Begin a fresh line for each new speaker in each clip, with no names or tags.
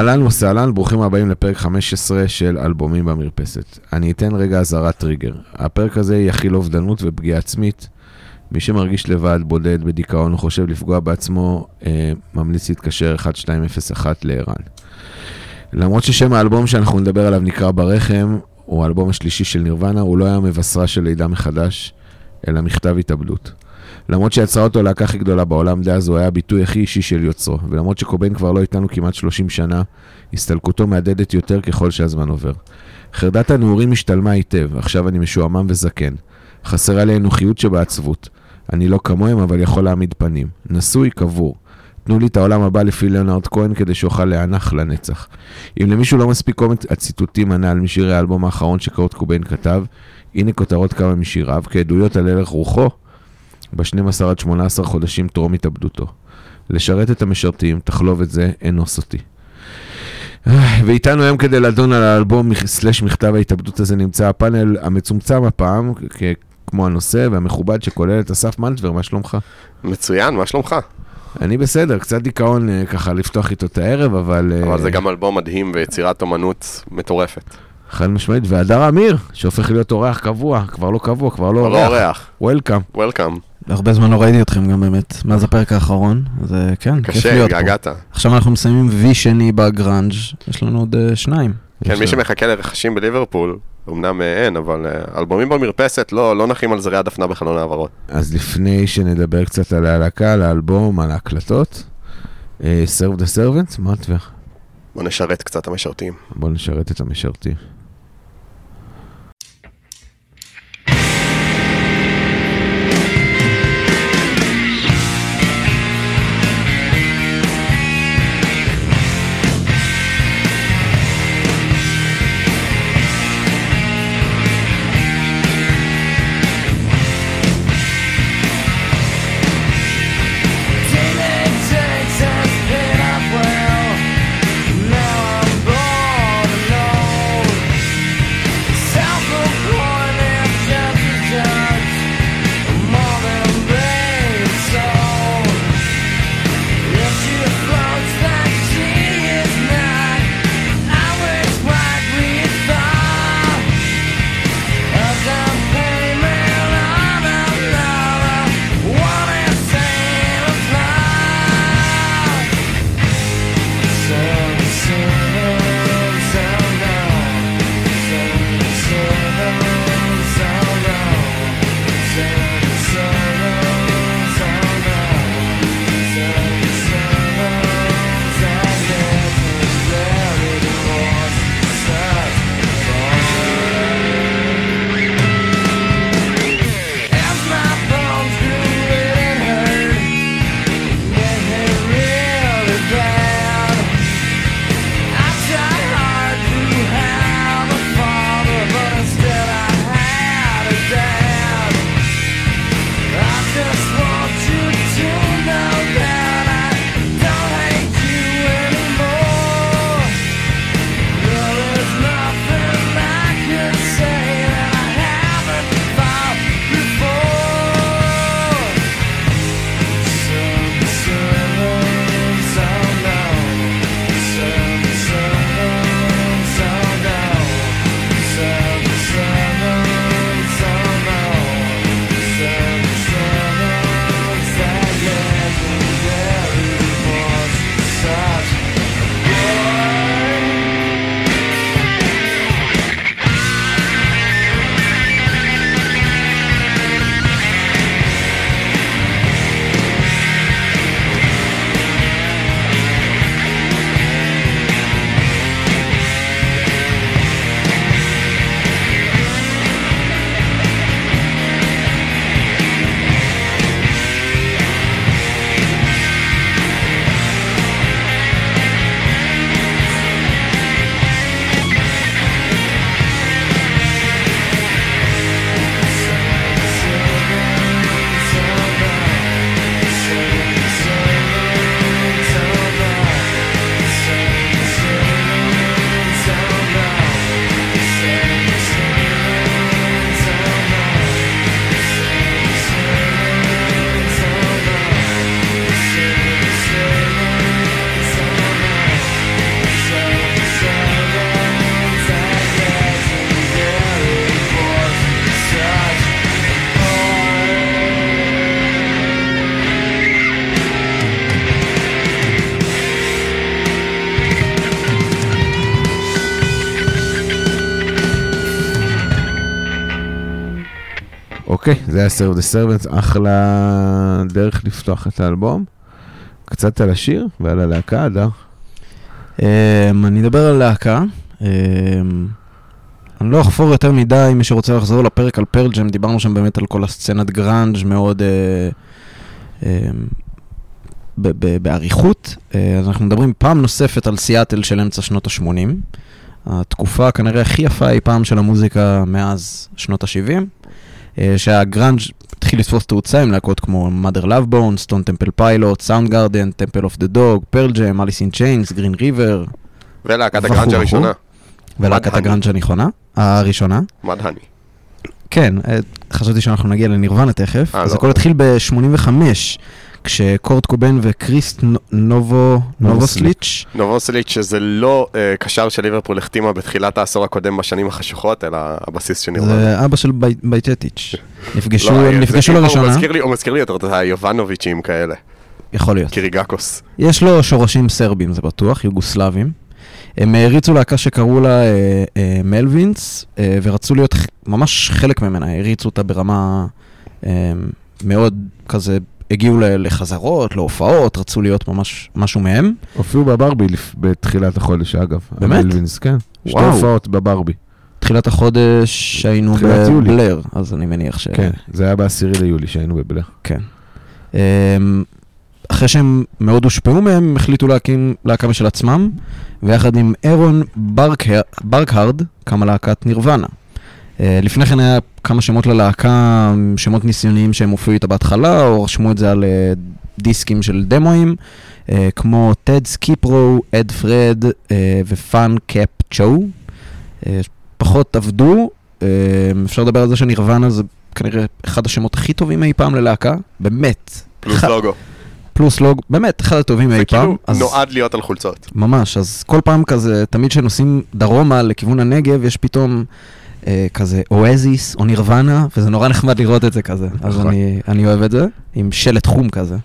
אהלן וסהלן, ברוכים הבאים לפרק 15 של אלבומים במרפסת. אני אתן רגע אזהרת טריגר. הפרק הזה יכיל אובדנות ופגיעה עצמית. מי שמרגיש לבד, בודד, בדיכאון או חושב לפגוע בעצמו, אה, ממליץ להתקשר 1201 לערן. למרות ששם האלבום שאנחנו נדבר עליו נקרא ברחם, הוא האלבום השלישי של נירוונה, הוא לא היה מבשרה של לידה מחדש, אלא מכתב התאבדות. למרות שיצרה אותו להקה הכי גדולה בעולם דאז, הוא היה הביטוי הכי אישי של יוצרו. ולמרות שקוביין כבר לא איתנו כמעט 30 שנה, הסתלקותו מהדהדת יותר ככל שהזמן עובר. חרדת הנעורים השתלמה היטב, עכשיו אני משועמם וזקן. חסרה לי האנוכיות שבעצבות. אני לא כמוהם, אבל יכול להעמיד פנים. נשוי, קבור. תנו לי את העולם הבא לפי ליאונרד כהן כדי שאוכל להנח לנצח. אם למישהו לא מספיק קומץ הציטוטים הנ"ל משירי האלבום האחרון שקורט קוביין כתב, הנה כותרות כמה משיריו, כעדויות על הלך רוחו, ב-12 עד 18 חודשים טרום התאבדותו. לשרת את המשרתים, תחלוב את זה, אנוס אותי. ואיתנו היום כדי לדון על האלבום סלש מכתב ההתאבדות הזה נמצא הפאנל המצומצם הפעם, כמו הנושא והמכובד שכולל את אסף מנטבר, מה שלומך?
מצוין, מה שלומך?
אני בסדר, קצת דיכאון אה, ככה לפתוח איתו את הערב, אבל...
אבל זה גם אלבום מדהים ויצירת אומנות מטורפת.
חד משמעית, והדר אמיר, שהופך להיות אורח קבוע, כבר לא קבוע, כבר לא
אורח. אורח.
וולקאם.
וולקאם.
הרבה זמן לא ראיתי אתכם גם באמת, מאז הפרק האחרון, זה כן, כיף להיות פה.
קשה, געגעת.
עכשיו אנחנו מסיימים וי שני בגראנג', יש לנו עוד uh, שניים.
כן, מי שמחכה לרכשים בליברפול, אמנם אין, אבל uh, אלבומים במרפסת, לא, לא נחים על זרי הדפנה בחלון העברות.
אז לפני שנדבר קצת על הלהקה, על האלבום, על ההקלטות, uh, Serve the Servants, מה הטווח?
בוא נשרת קצת המשרתים.
בוא נשרת את המשרתים. זה היה Serve the Servants, אחלה דרך לפתוח את האלבום. קצת על השיר ועל הלהקה, אדר.
Um, אני אדבר על להקה. Um, אני לא אחפור יותר מדי, מי שרוצה לחזור לפרק על פרל ג'ם, דיברנו שם באמת על כל הסצנת גראנג' מאוד uh, um, באריכות. Uh, אז אנחנו מדברים פעם נוספת על סיאטל של אמצע שנות ה-80. התקופה כנראה הכי יפה אי פעם של המוזיקה מאז שנות ה-70. Uh, שהגראנג' התחיל לתפוס תאוצה עם להקות כמו mother love bone, stone temple pilot, sound garden, temple of the dog, pearl jam, alice in chains, green river.
ולהקת הגראנג' הראשונה.
ולהקת הגראנג' הנכונה, הראשונה.
מדהני.
כן, אה, חשבתי שאנחנו נגיע לנירוונה תכף. אז לא. הכל התחיל ב-85. כשקורט קובן וקריסט נובו, נובוסליץ'.
נובוסליץ', שזה לא uh, קשר של ליברפול החתימה בתחילת העשור הקודם בשנים החשוכות, אלא הבסיס שנראה.
זה אבא של בייטטיץ'. נפגשו, לא, נפגשו לראשונה. הוא
מזכיר לי, הוא מזכיר לי יותר את היובנוביצ'ים כאלה.
יכול להיות.
קיריגקוס.
יש לו שורשים סרבים, זה בטוח, יוגוסלבים. הם הריצו להקה שקראו לה אה, אה, מלווינס, אה, ורצו להיות ממש חלק ממנה, הריצו אותה ברמה אה, מאוד כזה הגיעו לחזרות, להופעות, רצו להיות ממש משהו מהם.
הופיעו בברבי בתחילת החודש, אגב.
באמת?
המלווינס, כן. שתי הופעות בברבי.
תחילת החודש היינו בבלר, אז אני מניח ש...
כן, זה היה בעשירי ליולי שהיינו בבלר.
כן. אמ, אחרי שהם מאוד הושפעו מהם, הם החליטו להקים להקה משל עצמם, ויחד עם אירון ברקהרד קמה להקת נירוונה. אה, לפני כן היה כמה שמות ללהקה, שמות ניסיוניים שהם הופיעו איתה בהתחלה, או רשמו את זה על אה, דיסקים של דמואים, אה, כמו Ted Skid Row, Ed Fred ו Pen Cap Chew. פחות עבדו, אפשר לדבר על זה שנירוונה זה כנראה אחד השמות הכי טובים אי פעם ללהקה, באמת.
פלוס לוגו.
פלוס לוג, באמת, אחד הטובים אי פעם.
זה כאילו נועד להיות על חולצות.
ממש, אז כל פעם כזה, תמיד כשנוסעים דרומה לכיוון הנגב, יש פתאום אה, כזה אואזיס או נירוונה, וזה נורא נחמד לראות את זה כזה. אז נכון. אני, אני אוהב את זה, עם שלט חום כזה.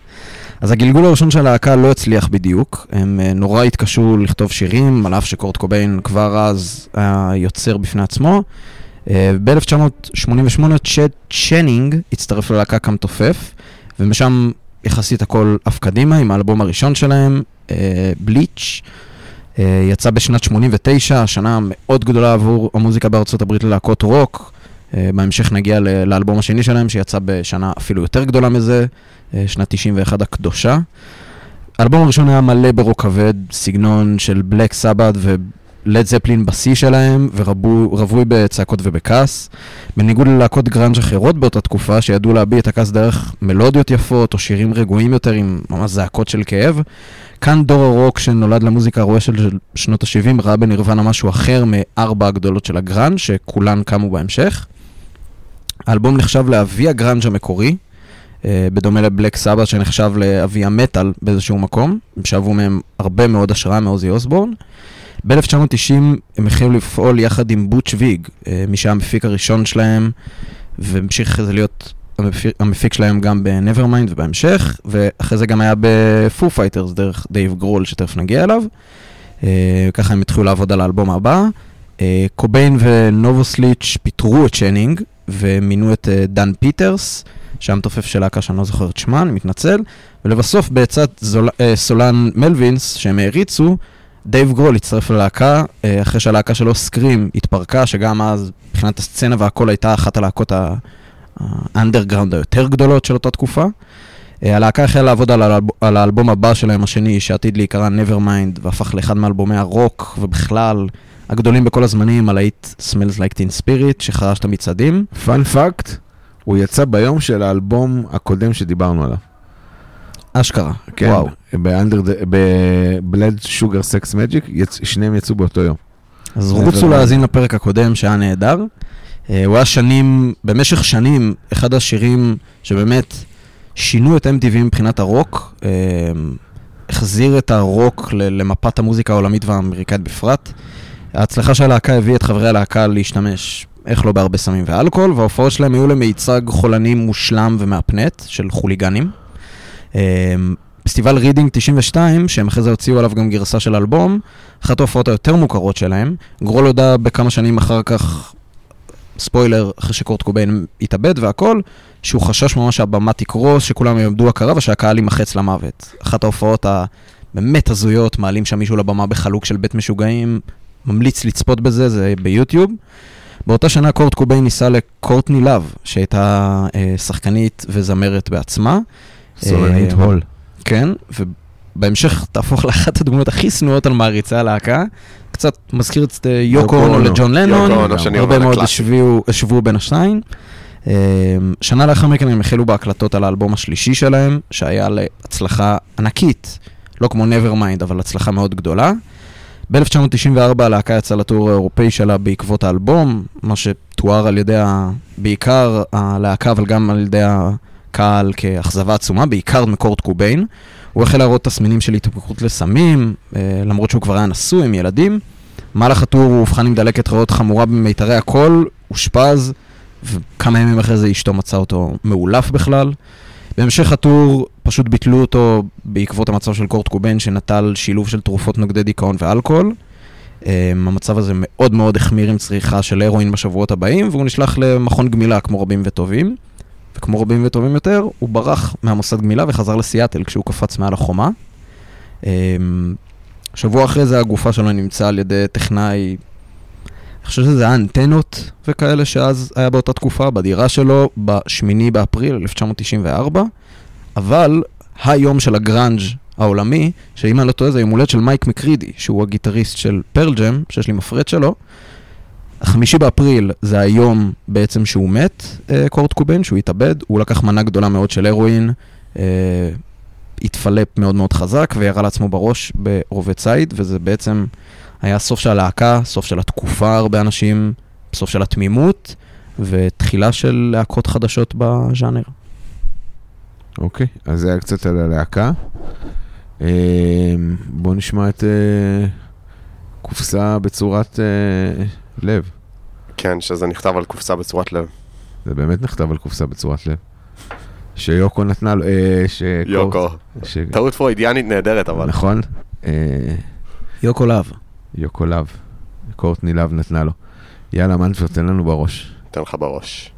אז הגלגול הראשון של הלהקה לא הצליח בדיוק, הם אה, נורא התקשו לכתוב שירים, על אף שקורט קוביין כבר אז היה יוצר בפני עצמו. אה, ב-1988 צ'אד צ'נינג הצטרף ללהקה כמתופף, ומשם יחסית הכל עף קדימה עם האלבום הראשון שלהם, Bleach. אה, אה, יצא בשנת 89, שנה מאוד גדולה עבור המוזיקה בארצות הברית ללהקות רוק. אה, בהמשך נגיע לאלבום השני שלהם, שיצא בשנה אפילו יותר גדולה מזה, אה, שנת 91 הקדושה. האלבום הראשון היה מלא ברוק כבד, סגנון של בלק סבאת' ולד זפלין בשיא שלהם, ורווי בצעקות ובכעס. בניגוד ללהקות גראנג' אחרות באותה תקופה, שידעו להביע את הכעס דרך מלודיות יפות, או שירים רגועים יותר עם ממש זעקות של כאב. כאן דור הרוק שנולד למוזיקה הרועשת של שנות ה-70 ראה בנירוונה משהו אחר מארבע הגדולות של הגראנג' שכולן קמו בהמשך. האלבום נחשב לאבי הגראנג' המקורי, אה, בדומה לבלק סבאת' שנחשב לאבי המטאל באיזשהו מקום. שאבו מהם הרבה מאוד השראה מאוזי אוסבורן. ב-1990 הם החלו לפעול יחד עם בוטש ויג, אה, מי שהיה המפיק הראשון שלהם, והמשיך להיות המפיק, המפיק שלהם גם ב-Nevermind ובהמשך, ואחרי זה גם היה בפו פייטרז דרך דייב גרול, שתכף נגיע אליו. אה, ככה הם התחילו לעבוד על האלבום הבא. אה, קוביין ונובוסליץ' פיטרו את צ'נינג, ומינו את אה, דן פיטרס, שהיה מתופף של להקה שאני לא זוכר את שמה, אני מתנצל. ולבסוף, בעצת סולן מלווינס, שהם העריצו, דייב גרול הצטרף ללהקה, אחרי שהלהקה שלו Scream התפרקה, שגם אז, מבחינת הסצנה והכל, הייתה אחת הלהקות ה... האנדרגראונד היותר גדולות של אותה תקופה. אה, הלהקה החלה לעבוד על, האלב... על האלבום הבא שלהם השני, שעתיד להיקרא Nevermind, והפך לאחד מאלבומי הרוק, ובכלל, הגדולים בכל הזמנים, הלהיט Smells Like Teen Spirit, שחרש את המצעדים.
fun fact, הוא יצא ביום של האלבום הקודם שדיברנו עליו.
אשכרה,
כן, וואו. ב Blood Sugar Sex Magik, שניהם יצאו באותו יום.
אז רוצו להאזין לפרק הקודם שהיה נהדר. אה, הוא היה שנים, במשך שנים, אחד השירים שבאמת שינו את MTV מבחינת הרוק, אה, החזיר את הרוק למפת המוזיקה העולמית והאמריקאית בפרט. ההצלחה של הלהקה הביא את חברי הלהקה להשתמש, איך לא, בהרבה סמים ואלכוהול, וההופעות שלהם היו למיצג חולני מושלם ומהפנט של חוליגנים. אה, פסטיבל רידינג 92, שהם אחרי זה הוציאו עליו גם גרסה של אלבום, אחת ההופעות היותר מוכרות שלהם. גרול הודה בכמה שנים אחר כך ספוילר, אחרי שקורט קוביין התאבד והכל, שהוא חשש ממש שהבמה תקרוס, שכולם יאבדו הכרה ושהקהל יימחץ למוות. אחת ההופעות הבאמת הזויות, מעלים שם מישהו לבמה בחלוק של בית משוגעים, ממליץ לצפות בזה, זה ביוטיוב. באותה שנה קורט קוביין ניסה לקורטני לאב, שהייתה אה, שחקנית וזמרת בעצמה.
סולנית
אה,
הול.
כן, ובהמשך תהפוך לאחת הדמויות הכי שנואות על מעריצי הלהקה. קצת מזכיר את אה, יוקו אונו. לג'ון לנון, הרבה מאוד. השוו, בין השניים. אה, שנה לאחר מכן הם החלו בהקלטות על האלבום השלישי שלהם, שהיה להצלחה ענקית, לא כמו Nevermind, אבל הצלחה מאוד גדולה. ב-1994 הלהקה יצאה לטור האירופאי שלה בעקבות האלבום, מה שתואר על ידי ה... בעיקר הלהקה, אבל גם על ידי הקהל כאכזבה עצומה, בעיקר מקורט קוביין. הוא החל להראות תסמינים של התמכרות לסמים, אה, למרות שהוא כבר היה נשוי עם ילדים. במהלך הטור הוא אובחן עם דלקת ריאות חמורה במיתרי הקול, אושפז, וכמה ימים אחרי זה אשתו מצאה אותו מאולף בכלל. בהמשך הטור פשוט ביטלו אותו בעקבות המצב של קורט קוביין שנטל שילוב של תרופות נוגדי דיכאון ואלכוהול. Um, המצב הזה מאוד מאוד החמיר עם צריכה של הרואין בשבועות הבאים, והוא נשלח למכון גמילה כמו רבים וטובים. וכמו רבים וטובים יותר, הוא ברח מהמוסד גמילה וחזר לסיאטל כשהוא קפץ מעל החומה. אמ, שבוע אחרי זה הגופה שלו נמצאה על ידי טכנאי, אני חושב שזה היה אנטנות וכאלה שאז היה באותה תקופה, בדירה שלו, בשמיני באפריל 1994, אבל היום של הגראנג' העולמי, שאם אני לא טועה זה יום הולדת של מייק מקרידי, שהוא הגיטריסט של פרל ג'ם, שיש לי מפרט שלו. החמישי באפריל זה היום בעצם שהוא מת, אה, קורט קוביין, שהוא התאבד, הוא לקח מנה גדולה מאוד של הרואין, אה, התפלפ מאוד מאוד חזק וירה לעצמו בראש ברובה ציד, וזה בעצם היה סוף של הלהקה, סוף של התקופה, הרבה אנשים, סוף של התמימות, ותחילה של להקות חדשות בז'אנר.
אוקיי, אז זה היה קצת על הלהקה. אה, בואו נשמע את קופסה בצורת לב.
כן, שזה נכתב על קופסה בצורת לב.
זה באמת נכתב על קופסה בצורת לב. שיוקו נתנה לו, אה, שקורט-
יוקו.
ש...
טעות פרוידיאנית נהדרת, אבל.
נכון? אה,
יוקו להב.
יוקו להב. קורטני להב נתנה לו. יאללה, מנפר, תן לנו בראש.
אתן לך בראש.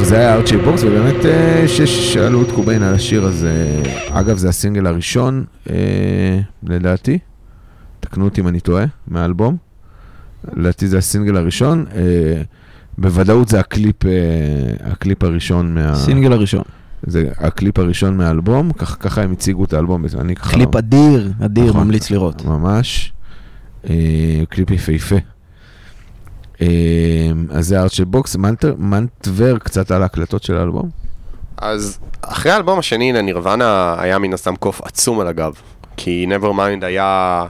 טוב, זה היה Heart-Shaped Box, ובאמת אה, ששאלו את קוביין על השיר הזה. אגב, זה הסינגל הראשון, אה, לדעתי. תקנו אותי אם אני טועה, מהאלבום. לדעתי זה הסינגל הראשון. אה, בוודאות זה הקליפ, אה, הקליפ הראשון מה...
סינגל הראשון.
זה הקליפ הראשון מהאלבום, כך, ככה הם הציגו את האלבום, אני ככה...
קליפ
לא-
אדיר, אדיר,
נכון.
ממליץ לראות.
ממש. אה, קליפ יפהפה. אה, אז זה ארט של בוקס, מנטבר קצת על ההקלטות של האלבום.
אז אחרי האלבום השני לנירוונה היה מן הסתם קוף עצום על הגב. כי Nevermind היה,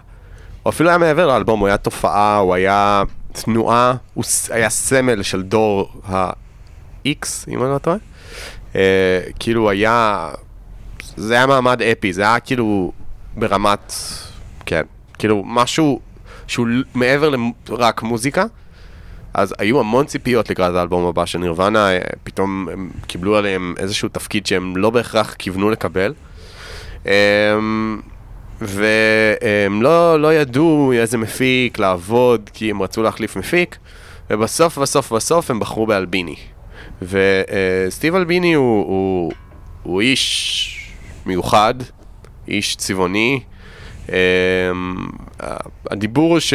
או אפילו היה מעבר לאלבום, הוא היה תופעה, הוא היה תנועה, הוא היה סמל של דור ה-X, אם אני לא טועה. אה, כאילו היה, זה היה מעמד אפי, זה היה כאילו ברמת, כן, כאילו משהו שהוא מעבר לרק מוזיקה. אז היו המון ציפיות לקראת האלבום הבא של נירוונה, אה, פתאום הם קיבלו עליהם איזשהו תפקיד שהם לא בהכרח כיוונו לקבל. אמ, והם לא, לא ידעו איזה מפיק לעבוד, כי הם רצו להחליף מפיק, ובסוף, בסוף, בסוף הם בחרו באלביני. וסטיב אלביני הוא, הוא, הוא איש מיוחד, איש צבעוני. אמ, הדיבור הוא ש...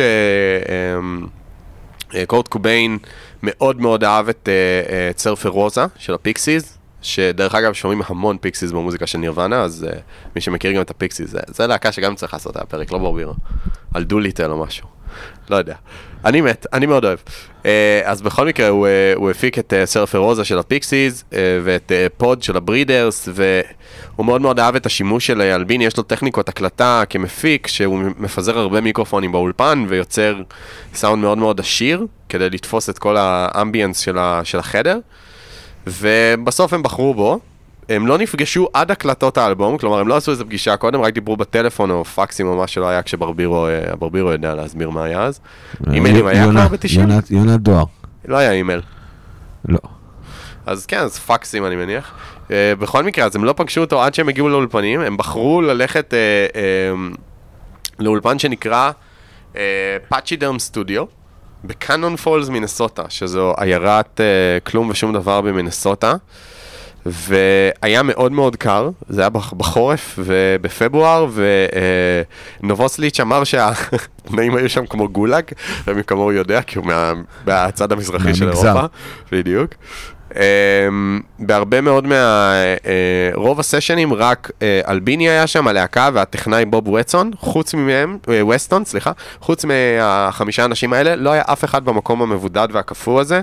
אה, קורט קוביין מאוד מאוד אהב את אה, אה, את Surfer Rosa של הפיקסיס, שדרך אגב שומעים המון פיקסיס במוזיקה של נירוונה, אז מי שמכיר גם את הפיקסיס, זה, להקה שגם צריך לעשות היה פרק, לא ברבירו, על Doolittle או משהו, לא יודע. אני מת, אני מאוד אוהב. אה, אז בכל מקרה, הוא, אה, הוא הפיק את אה, Surfer Rosa של הפיקסיס, אה, ואת פוד של הברידרס, והוא מאוד מאוד אהב את השימוש של אלביני, יש לו טכניקות הקלטה כמפיק, שהוא מפזר הרבה מיקרופונים באולפן, ויוצר סאונד מאוד מאוד עשיר, כדי לתפוס את כל האמביאנס של, ה, של החדר. ובסוף הם בחרו בו. הם לא נפגשו עד הקלטות האלבום, כלומר הם לא עשו איזה פגישה קודם, רק דיברו בטלפון או פקסים או מה שלא היה כשברבירו, אה, הברבירו יודע להסביר מה היה אז. אימיילים היה כבר ב-90?
יונת- יונת דואר.
לא היה אימייל.
לא.
אז כן, אז פקסים אני מניח. אה, בכל מקרה, אז הם לא פגשו אותו עד שהם הגיעו לאולפנים, הם בחרו ללכת אה, אה, לאולפן שנקרא Pachyderm Studio, בקאנון פולס מינסוטה, שזו עיירת אה, כלום ושום דבר במינסוטה. והיה מאוד מאוד קר, זה היה בח- בחורף ובפברואר, ונובוסליץ' אמר שהתנאים היו שם כמו גולאג, ומי כמוהו יודע, כי הוא מה, מהצד המזרחי של. אירופה, בדיוק. Um, בהרבה מאוד מה... Uh, רוב הסשנים רק uh, אלביני היה שם, הלהקה והטכנאי בוב וטסון, חוץ מהם, uh, ווסטון, סליחה, חוץ מהחמישה האנשים האלה, לא היה אף אחד במקום המבודד והקפוא הזה,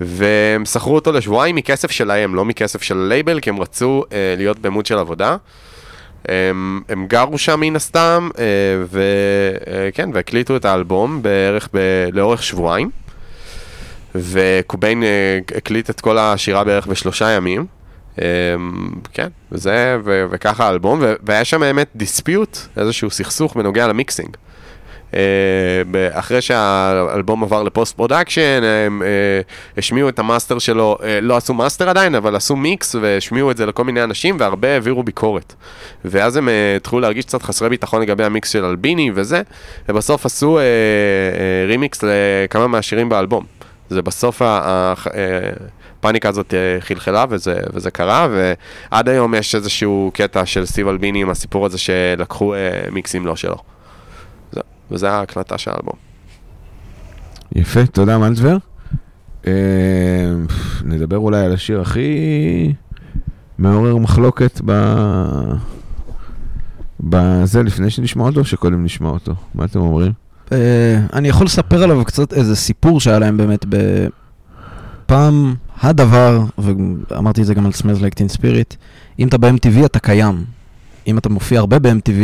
והם שכרו אותו לשבועיים מכסף שלהם, לא מכסף של הלייבל, כי הם רצו uh, להיות בעמוד של עבודה. הם, הם גרו שם מן הסתם, uh, וכן, והקליטו את האלבום בערך ב, לאורך שבועיים. וקוביין אה, הקליט את כל השירה בערך בשלושה ימים. אה, כן, וזה, וככה האלבום, והיה שם באמת dispute, איזשהו סכסוך בנוגע ל mixing. אה, אחרי שהאלבום עבר ל post production, הם אה, השמיעו את המאסטר שלו, אה, לא עשו מאסטר עדיין, אבל עשו מיקס והשמיעו את זה לכל מיני אנשים, והרבה העבירו ביקורת. ואז הם התחילו להרגיש קצת חסרי ביטחון לגבי המיקס של אלביני וזה, ובסוף עשו רימיקס לכמה מהשירים באלבום. זה בסוף הפאניקה הזאת חלחלה וזה, וזה קרה, ועד היום יש איזשהו קטע של סטיב אלביני עם הסיפור הזה שלקחו מיקסים לא שלו. זה, וזה ההקלטה של האלבום.
יפה, תודה מנטבר. אה, נדבר אולי על השיר הכי מעורר מחלוקת ב... בזה, לפני שנשמע אותו, או שקודם נשמע אותו? מה אתם אומרים?
אה, אני יכול לספר עליו קצת איזה סיפור שהיה להם באמת בפעם הדבר, ואמרתי את זה גם על Smells Like Teen Spirit, אם אתה ב-MTV אתה קיים. אם אתה מופיע הרבה ב-MTV,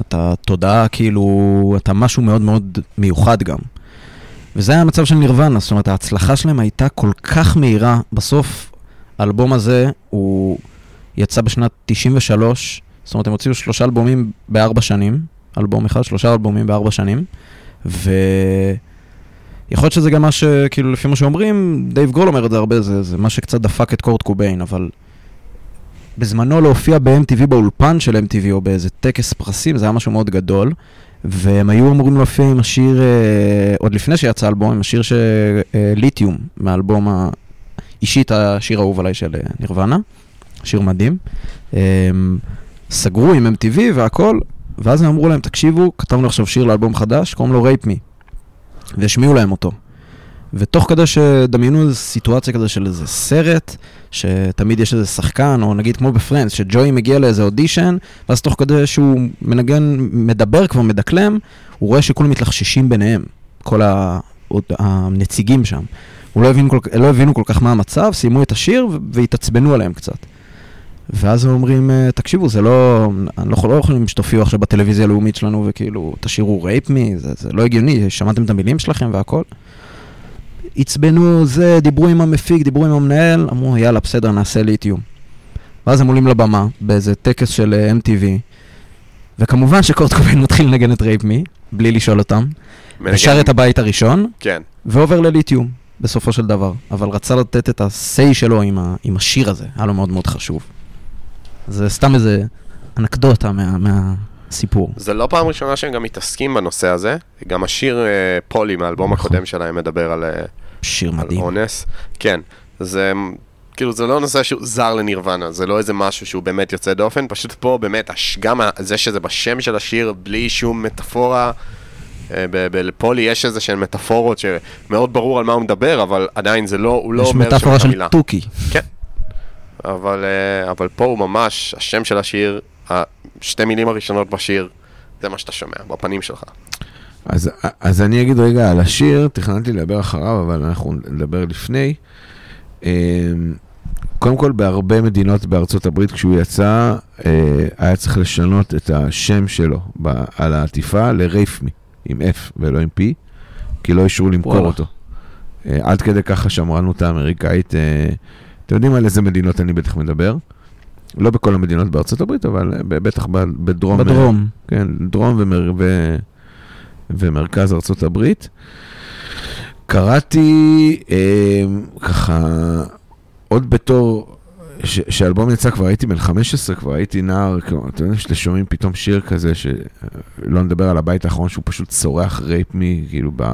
אתה תודעה כאילו, אתה משהו מאוד מאוד מיוחד גם. וזה היה המצב של נירוונה, זאת אומרת ההצלחה שלהם הייתה כל כך מהירה. בסוף האלבום הזה הוא יצא בשנת 93, זאת אומרת הם הוציאו שלושה אלבומים בארבע שנים, אלבום אחד, שלושה אלבומים בארבע שנים, ויכול להיות שזה גם מה ש... כאילו, לפי מה שאומרים, דייב גרול אומר את זה הרבה, זה, זה מה שקצת דפק את קורט קוביין, אבל בזמנו להופיע ב-MTV באולפן של MTV או באיזה טקס פרסים, זה היה משהו מאוד גדול, והם היו אמורים להופיע עם השיר, אה, עוד לפני שיצא האלבום, עם השיר של אה, Lithium, מהאלבום ה... אישית השיר האהוב עליי של אה, נירוונה, שיר מדהים. אה, סגרו עם MTV והכל, ואז הם אמרו להם, תקשיבו, כתבנו עכשיו שיר לאלבום חדש, קוראים לו Rape Me. והשמיעו להם אותו. ותוך כדי שדמיינו איזו סיטואציה כזה של איזה סרט, שתמיד יש איזה שחקן, או נגיד כמו בפרנדס, שג'וי מגיע לאיזה אודישן, ואז תוך כדי שהוא מנגן, מדבר כבר, מדקלם, הוא רואה שכולם מתלחששים ביניהם, כל ה... הנציגים שם. הוא לא הבין כל... לא הבינו כל כך מה המצב, סיימו את השיר והתעצבנו עליהם קצת. ואז הם אומרים, "אה, תקשיבו, זה לא, אני לא, לא יכולים שתופיעו עכשיו בטלוויזיה הלאומית שלנו וכאילו, תשירו Rape Me, זה, זה לא הגיוני, שמעתם את המילים שלכם והכל. עצבנו, זה, דיברו עם המפיק, דיברו עם המנהל, אמרו, יאללה, בסדר, נעשה Lithium. ואז הם עולים לבמה, באיזה טקס של אה, MTV, וכמובן שקורט קוביין מתחיל לנגן את Rape Me, בלי לשאול אותם,
מנגן-
ושר את הבית הראשון,
כן.
ועובר ל Lithium, בסופו של דבר. אבל רצה לתת את ה-say שלו עם, ה- עם השיר הזה, היה לו מאוד מאוד חשוב. זה סתם איזה אנקדוטה מה, מהסיפור.
זה לא פעם ראשונה שהם גם מתעסקים בנושא הזה. גם השיר אה, Polly מהאלבום
נכון.
הקודם שלהם מדבר על,
שיר
על
מדהים.
אונס. כן. זה כאילו זה לא נושא שהוא זר לנירוונה, זה לא איזה משהו שהוא באמת יוצא דופן, פשוט פה באמת, גם זה שזה בשם של השיר בלי שום מטאפורה, אה, בפולי יש איזה שהן מטאפורות שמאוד ברור על מה הוא מדבר, אבל עדיין זה לא, הוא לא
יש
אומר שם
מטאפורה
את
של
המילה.
תוכי.
כן. אבל, אה, אבל פה הוא ממש, השם של השיר, השתי מילים הראשונות בשיר, זה מה שאתה שומע, בפנים שלך.
אז, אז אני אגיד רגע על השיר, תכננתי לדבר אחריו, אבל אנחנו נדבר לפני. אמ, קודם כל, בהרבה מדינות בארצות הברית, כשהוא יצא, אה, היה צריך לשנות את השם שלו ב- על העטיפה ל-רייפמי, עם F ולא עם P, כי לא אישרו למכור
וואלה.
אותו. אה, עד כדי כך השמרנות האמריקאית, אה, אתם יודעים על איזה מדינות אני בטח מדבר? לא בכל המדינות בארצות הברית, אבל בטח בדרום.
בדרום.
כן, דרום ומר... ומרכז ארצות הברית. קראתי אה, ככה, עוד בתור, ש- שהאלבום יצא כבר הייתי בן 15, כבר הייתי נער, כלומר, אתה יודע שאתם שומעים פתאום שיר כזה, שלא נדבר על הבית האחרון שהוא פשוט צורח Rape Me, כאילו ב...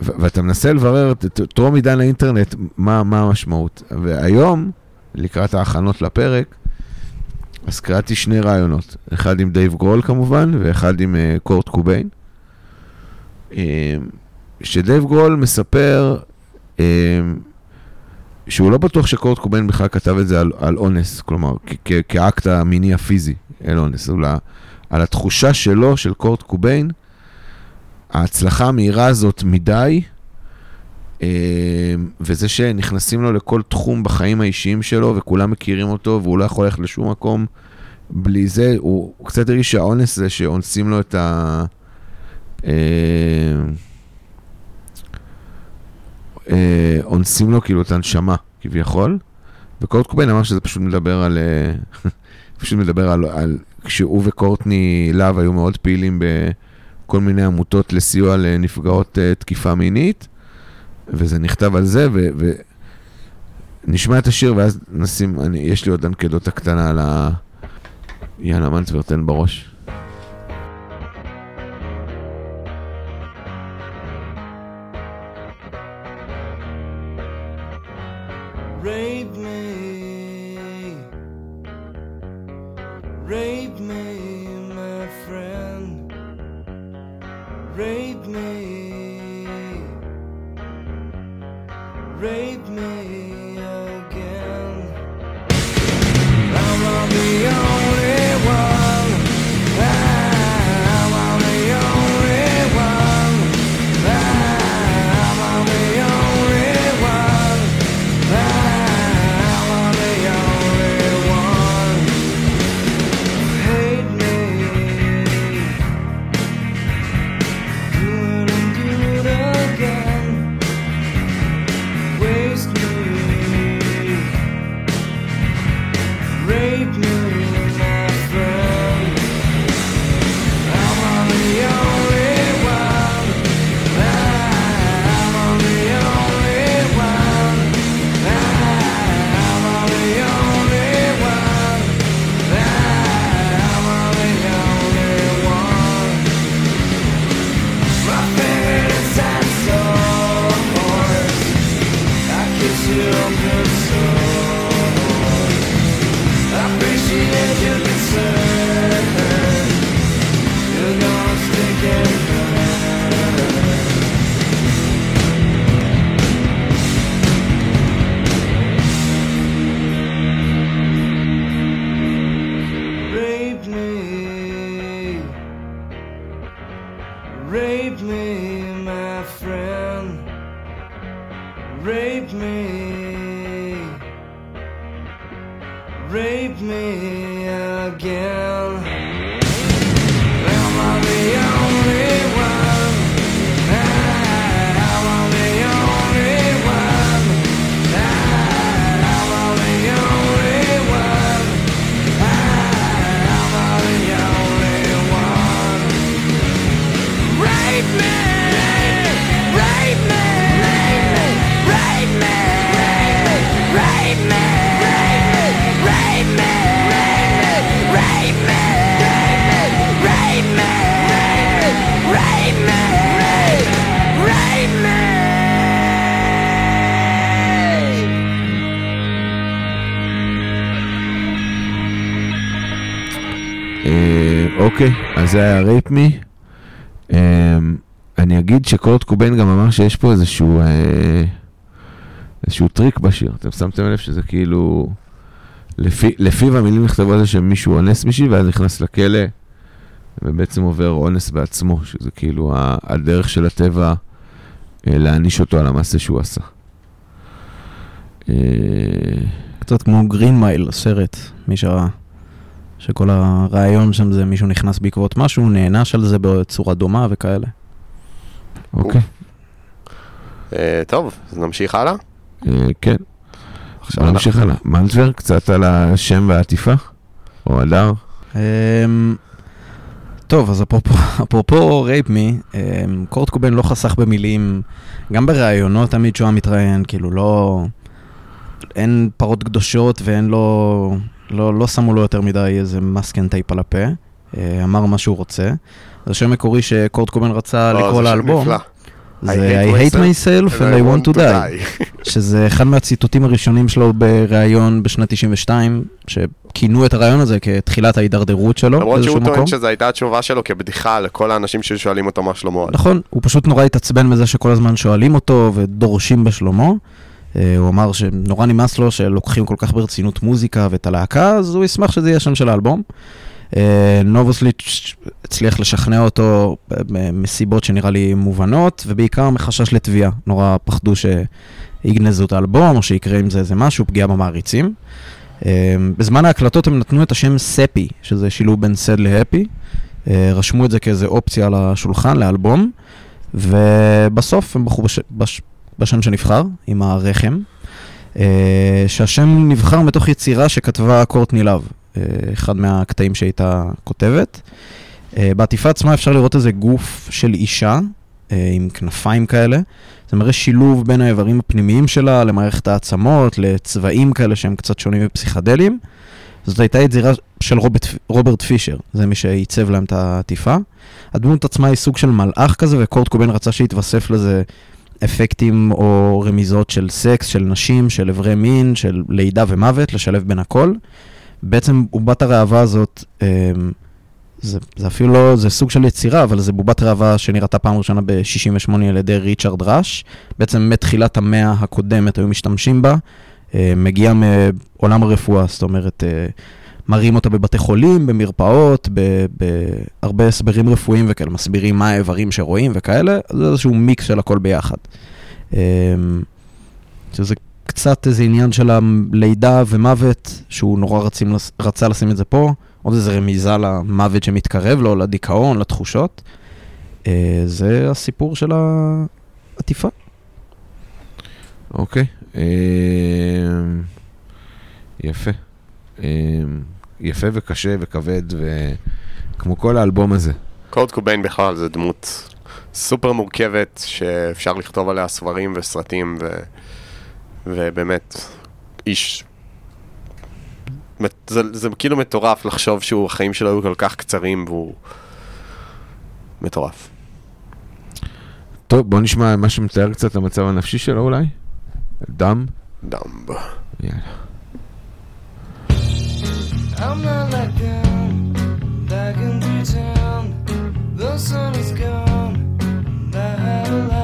ואתה מנסה לברר, טרום עידן האינטרנט, מה, מה המשמעות. והיום, לקראת ההכנות לפרק, אז קראתי שני רעיונות, אחד עם דייב גרול כמובן, ואחד עם אה, קורט קוביין. Um, שדייב גרול מספר um, שהוא לא בטוח שקורט קוביין בכלל כתב את זה על, על אונס, כלומר, כאקט המיני הפיזי אל אונס, אלא על התחושה שלו, של קורט קוביין, ההצלחה המהירה הזאת מדי, um, וזה שנכנסים לו לכל תחום בחיים האישיים שלו, וכולם מכירים אותו, והוא לא יכול ללכת לשום מקום בלי זה, הוא, הוא קצת הרגיש שהאונס זה שאונסים לו את ה... אה, אה, אונסים לו כאילו את הנשמה, כביכול. וקורט קוביין אמר שזה פשוט מדבר על... אה, פשוט מדבר על, על... כשהוא וקורטני להב היו מאוד פעילים בכל מיני עמותות לסיוע לנפגעות תקיפה מינית, וזה נכתב על זה, ו... ו את השיר ואז נשים, אני, יש לי עוד אנקדוטה קטנה על ה... יאללה, מנצבר, תן בראש. אוקיי, אז זה היה Rape Me. אני אגיד שקורט קובן גם אמר שיש פה איזשהו, אה, איזשהו טריק בשיר. אתם שמתם לב שזה כאילו... לפי, לפיו המילים נכתבו על זה שמישהו אונס מישהי ואז נכנס לכלא ובעצם עובר אונס בעצמו, שזה כאילו הדרך של הטבע אה, להעניש אותו על המעשה שהוא עשה. אה,
קצת כמו Green Mile, הסרט, מי שראה. שכל הרעיון שם זה מישהו נכנס בעקבות משהו, נענש על זה בצורה דומה וכאלה.
אוקיי,
אה, טוב, אז נמשיך הלאה.
אה, כן.
עכשיו
נמשיך הלאה. מנטבר, קצת על השם והעטיפה? או הדר?
אמ, טוב, אז אפרופו, אפרופו רייפ מי, קורט קובן לא חסך במילים, גם בראיונות תמיד שהוא היה מתראיין, כאילו לא... אין פרות קדושות ואין לו... לא, לא שמו לו יותר מדי איזה מסקן טייפ על הפה, אה, אמר מה שהוא רוצה. אז השם מקורי שקורט קובן רצה
לא,
לקרוא
זה שם
לאלבום,
נפלא.
זה I hate myself and I want to die. שזה אחד מהציטוטים הראשונים שלו בריאיון בשנת 92, שכינו את הרעיון הזה כתחילת ההידרדרות שלו
למרות שהוא. טוען שזו הייתה התשובה שלו כבדיחה לכל האנשים ששואלים אותו מה שלמה.
נכון, הוא פשוט נורא התעצבן מזה שכל הזמן שואלים אותו ודורשים בשלומו. אה, הוא אמר שנורא נמאס לו שלוקחים כל כך ברצינות מוזיקה ואת הלהקה, אז הוא ישמח שזה יהיה השם של האלבום. אה, נובוסליץ' הצליח לשכנע אותו מסיבות שנראה לי מובנות, ובעיקר מחשש לתביעה. נורא פחדו שיגנזו את האלבום, או שיקרה עם זה איזה משהו, פגיעה במעריצים. אה, בזמן ההקלטות הם נתנו את השם ספי, שזה שילוב בין סד להפי. רשמו את זה כאיזה אופציה על השולחן לאלבום, ובסוף הם בחרו בש... בש... בשם שנבחר, עם הרחם, אה, שהשם נבחר מתוך יצירה שכתבה קורטני לאב, אה, אחד מהקטעים שהייתה כותבת. אה, בעטיפה עצמה אפשר לראות איזה גוף של אישה עם כנפיים כאלה. זה מראה שילוב בין האיברים הפנימיים שלה למערכת העצמות, לצבעים כאלה שהם קצת שונים ופסיכדליים. זאת הייתה יצירה של רוברט, רוברט פישר, זה מי שעיצב להם את העטיפה. הדמות עצמה היא סוג של מלאך כזה, וקורט קובן רצה שיתווסף לזה אפקטים או רמיזות של סקס, של נשים, של אברי מין, של לידה ומוות, לשלב בין הכל. בעצם בובת הראווה הזאת, אמ, זה, זה אפילו לא, זה סוג של יצירה, אבל זה בובת ראווה שנראתה פעם ראשונה ב-68 על ידי ריצ'רד ראש. בעצם מתחילת המאה הקודמת היו משתמשים בה. אה, מגיעה מעולם הרפואה, זאת אומרת, אה, מראים אותה בבתי חולים, במרפאות, בהרבה הסברים רפואיים וכאלה, מסבירים מה האיברים שרואים וכאלה, זה איזשהו מיקס של הכל ביחד. אה, שזה קצת איזה עניין של הלידה ומוות, שהוא נורא רצים, רצה לשים את זה פה, עוד איזה רמיזה למוות שמתקרב לו, לדיכאון, לתחושות. אה, זה הסיפור של העטיפה.
אוקיי. אה, יפה. יפה וקשה וכבד, וכמו כל האלבום הזה.
קורט קוביין בכלל זה דמות סופר מורכבת שאפשר לכתוב עליה ספרים וסרטים ו... ובאמת איש זה, זה כאילו מטורף לחשוב שהוא, החיים שלו היו כל כך קצרים והוא מטורף.
טוב, בוא נשמע מה שמתאר קצת המצב הנפשי שלו אולי. דם.
דאמב.
יאללה.
I'm not like them back in the town. The sun is gone, I have a.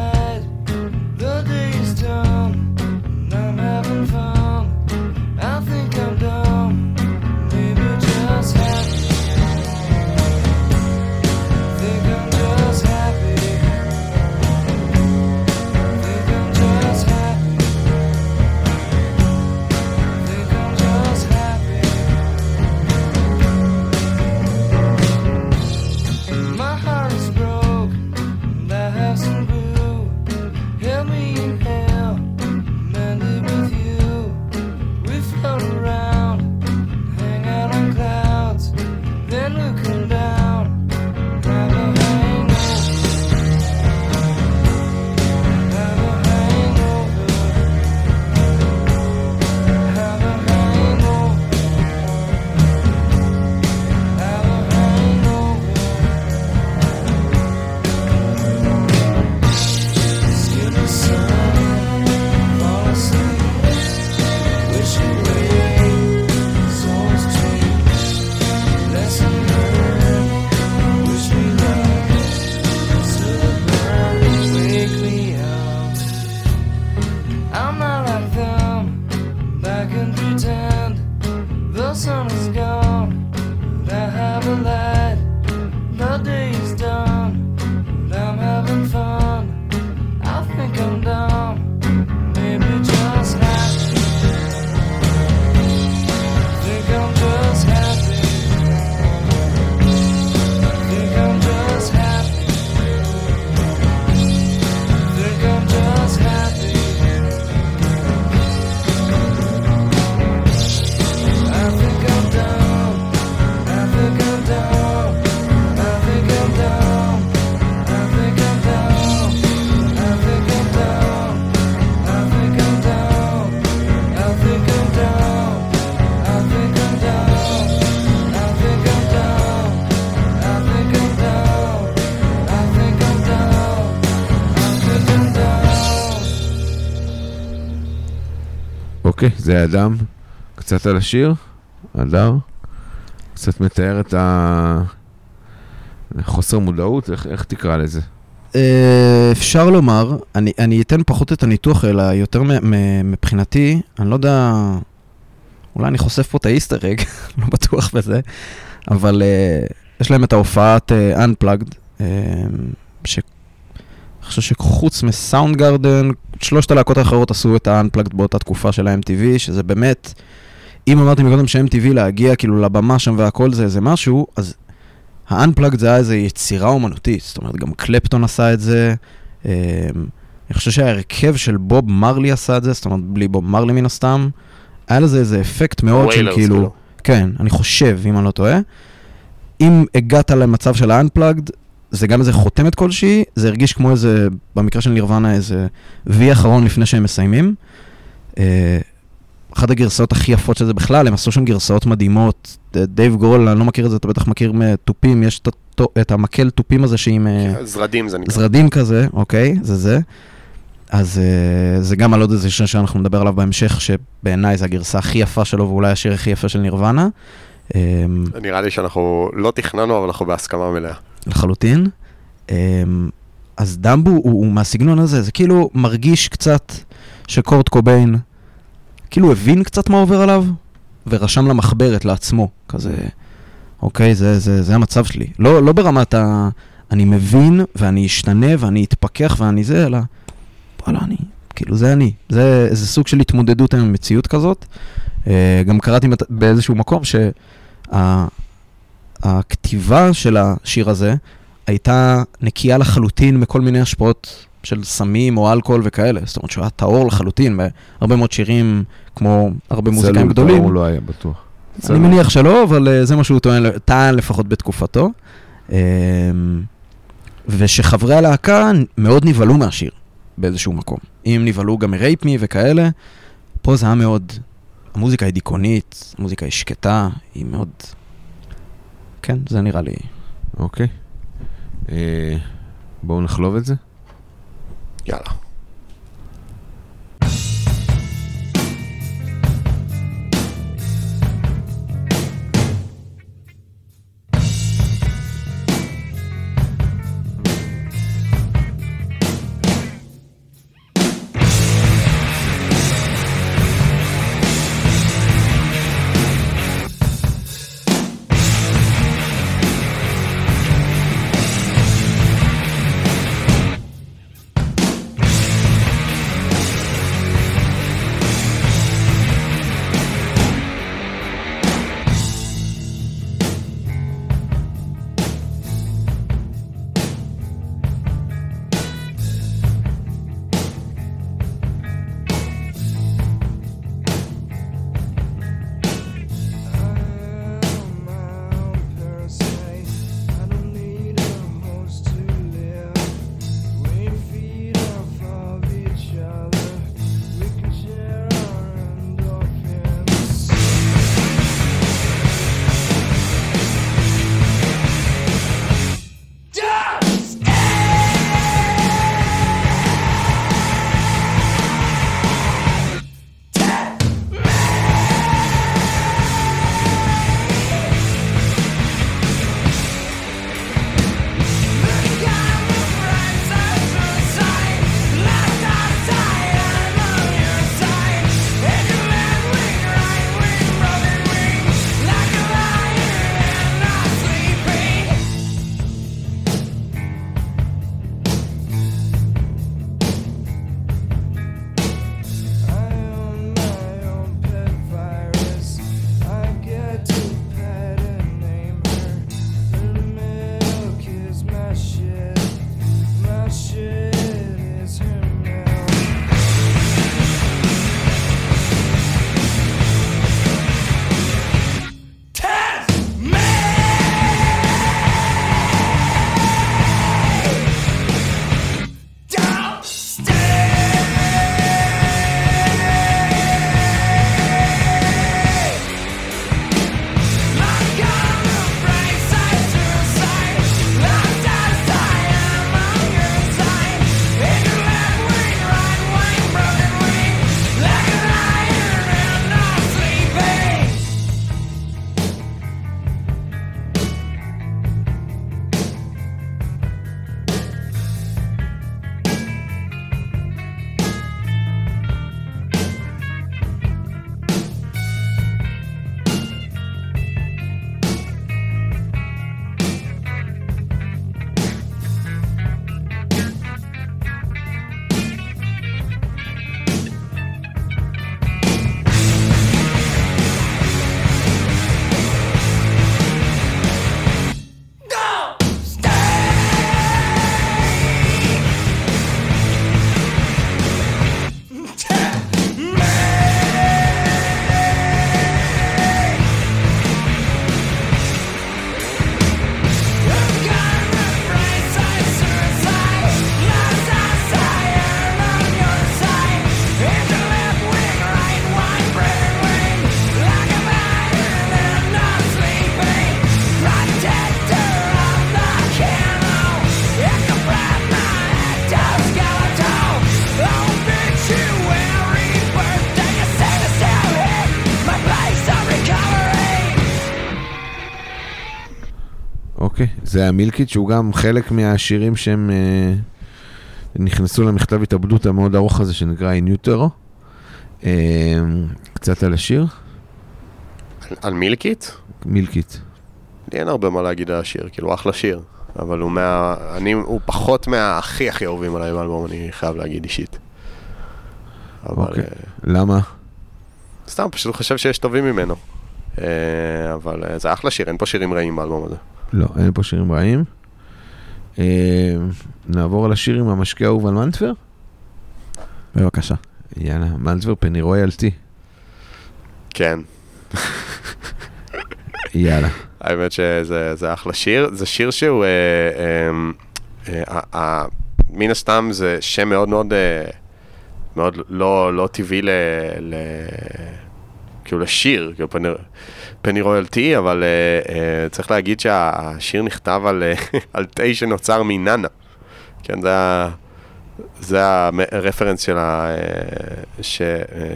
זה אדם. קצת על השיר, הדר. קצת מתאר את ה... חוסר מודעות, איך, איך תקרא לזה?
אה, אפשר לומר, אני, אני אתן פחות את הניתוח, אלא יותר מבחינתי, אני לא יודע, אולי אני חושף פה את האיסטר אג, לא בטוח בזה, אבל uh, יש להם את ההופעת uh, Unplugged, uh, ש... אני חושב שחוץ מסאונד גרדן, שלושת הלהקות האחרות עשו את ה-Unplugged באותה תקופה של ה-MTV, שזה באמת, אם אמרתי מקודם ש-MTV להגיע כאילו לבמה שם והכל זה איזה משהו, אז ה-Unplugged זה היה איזו יצירה אומנותית, זאת אומרת, גם קלפטון עשה את זה. אמ, אני חושב שההרכב של בוב מרלי עשה את זה, זאת אומרת, בלי בוב מרלי מן הסתם. היה לזה איזה אפקט מאוד של
Wailers,
כאילו... כן, אני חושב, אם אני לא טועה. אם הגעת למצב של ה-Unplugged, זה גם איזה חותמת כלשהי, זה הרגיש כמו איזה, במקרה של נירוונה, איזה וי אחרון לפני שהם מסיימים. אה, אחת הגרסאות הכי יפות של זה בכלל, הם עשו שם גרסאות מדהימות. ד- דייב גרול, אני לא מכיר את זה, אתה בטח מכיר מתופים, יש את, המקל תופים הזה שעם אה,
זרדים זה נקרא.
זרדים כזה, אוקיי, זה זה. אז אה, זה גם על עוד איזה שיר שאנחנו נדבר עליו בהמשך, שבעיניי זו הגרסה הכי יפה שלו, ואולי השיר הכי יפה של נירוונה. אה,
נראה לי שאנחנו לא תכננו, אבל אנחנו בהסכמה מלאה.
לחלוטין. אמ, אז דמבו הוא, הוא מהסגנון הזה, זה כאילו מרגיש קצת שקורט קוביין, כאילו הבין קצת מה עובר עליו, ורשם למחברת לעצמו, כזה, אוקיי, זה, זה, זה המצב שלי. לא, לא ברמת ה... אני מבין, ואני אשתנה, ואני אתפכח, ואני זה, אלא, וואלה, אני, כאילו, זה אני. זה איזה סוג של התמודדות עם מציאות כזאת. אה, גם קראתי באיזשהו מקום שה... הכתיבה של השיר הזה הייתה נקייה לחלוטין מכל מיני השפעות של סמים או אלכוהול וכאלה. זאת אומרת שהוא היה טהור לחלוטין, בהרבה מאוד שירים, כמו הרבה מוזיקאים גדולים.
הוא לא היה בטוח.
אני. מניח שלא, אבל אה, זה מה שהוא טוען, טען לפחות בתקופתו. אמ, ושחברי הלהקה מאוד נבהלו מהשיר באיזשהו מקום. אם נבהלו גם מרייפ מי וכאלה, פה זה היה מאוד... המוזיקה היא דיכאונית, המוזיקה היא שקטה, היא מאוד... כן, זה נראה לי...
אוקיי. אה, בואו נחלוב את זה.
יאללה.
זה היה מילקיט, שהוא גם חלק מהשירים שהם אה, נכנסו למכתב התאבדות המאוד ארוך הזה שנקרא איניוטרו. אה, קצת על השיר,
על- על מילקיט?
מילקיט.
לי אין הרבה מה להגיד על השיר, כאילו אחלה שיר. אבל הוא מה... אני... הוא פחות מהכי הכי אהובים עליי באלבום, אני חייב להגיד אישית. אבל...
אוקיי.
אה,
למה?
סתם, פשוט חושב שיש טובים ממנו. אה, אבל אה, זה אחלה שיר, אין פה שירים רעים באלבום הזה.
לא, אין פה שירים רעים. אה, נעבור לשיר עם המשקיע האהוב על מנטבר?
בבקשה.
יאללה, מנטבר פני רויאלטי.
כן,
יאללה.
האמת שזה זה אחלה שיר. זה שיר שהוא... אה, אה, אה, אה, אה, מן הסתם זה שם מאוד מאוד... אה, מאוד לא, לא טבעי ל... ל כאילו לשיר, כאילו פני, פני רויאלטי, אבל אה, אה, צריך להגיד שהשיר נכתב על, אה, על תה שנוצר מננה. כן, זה, זה הרפרנס של, ה, ש,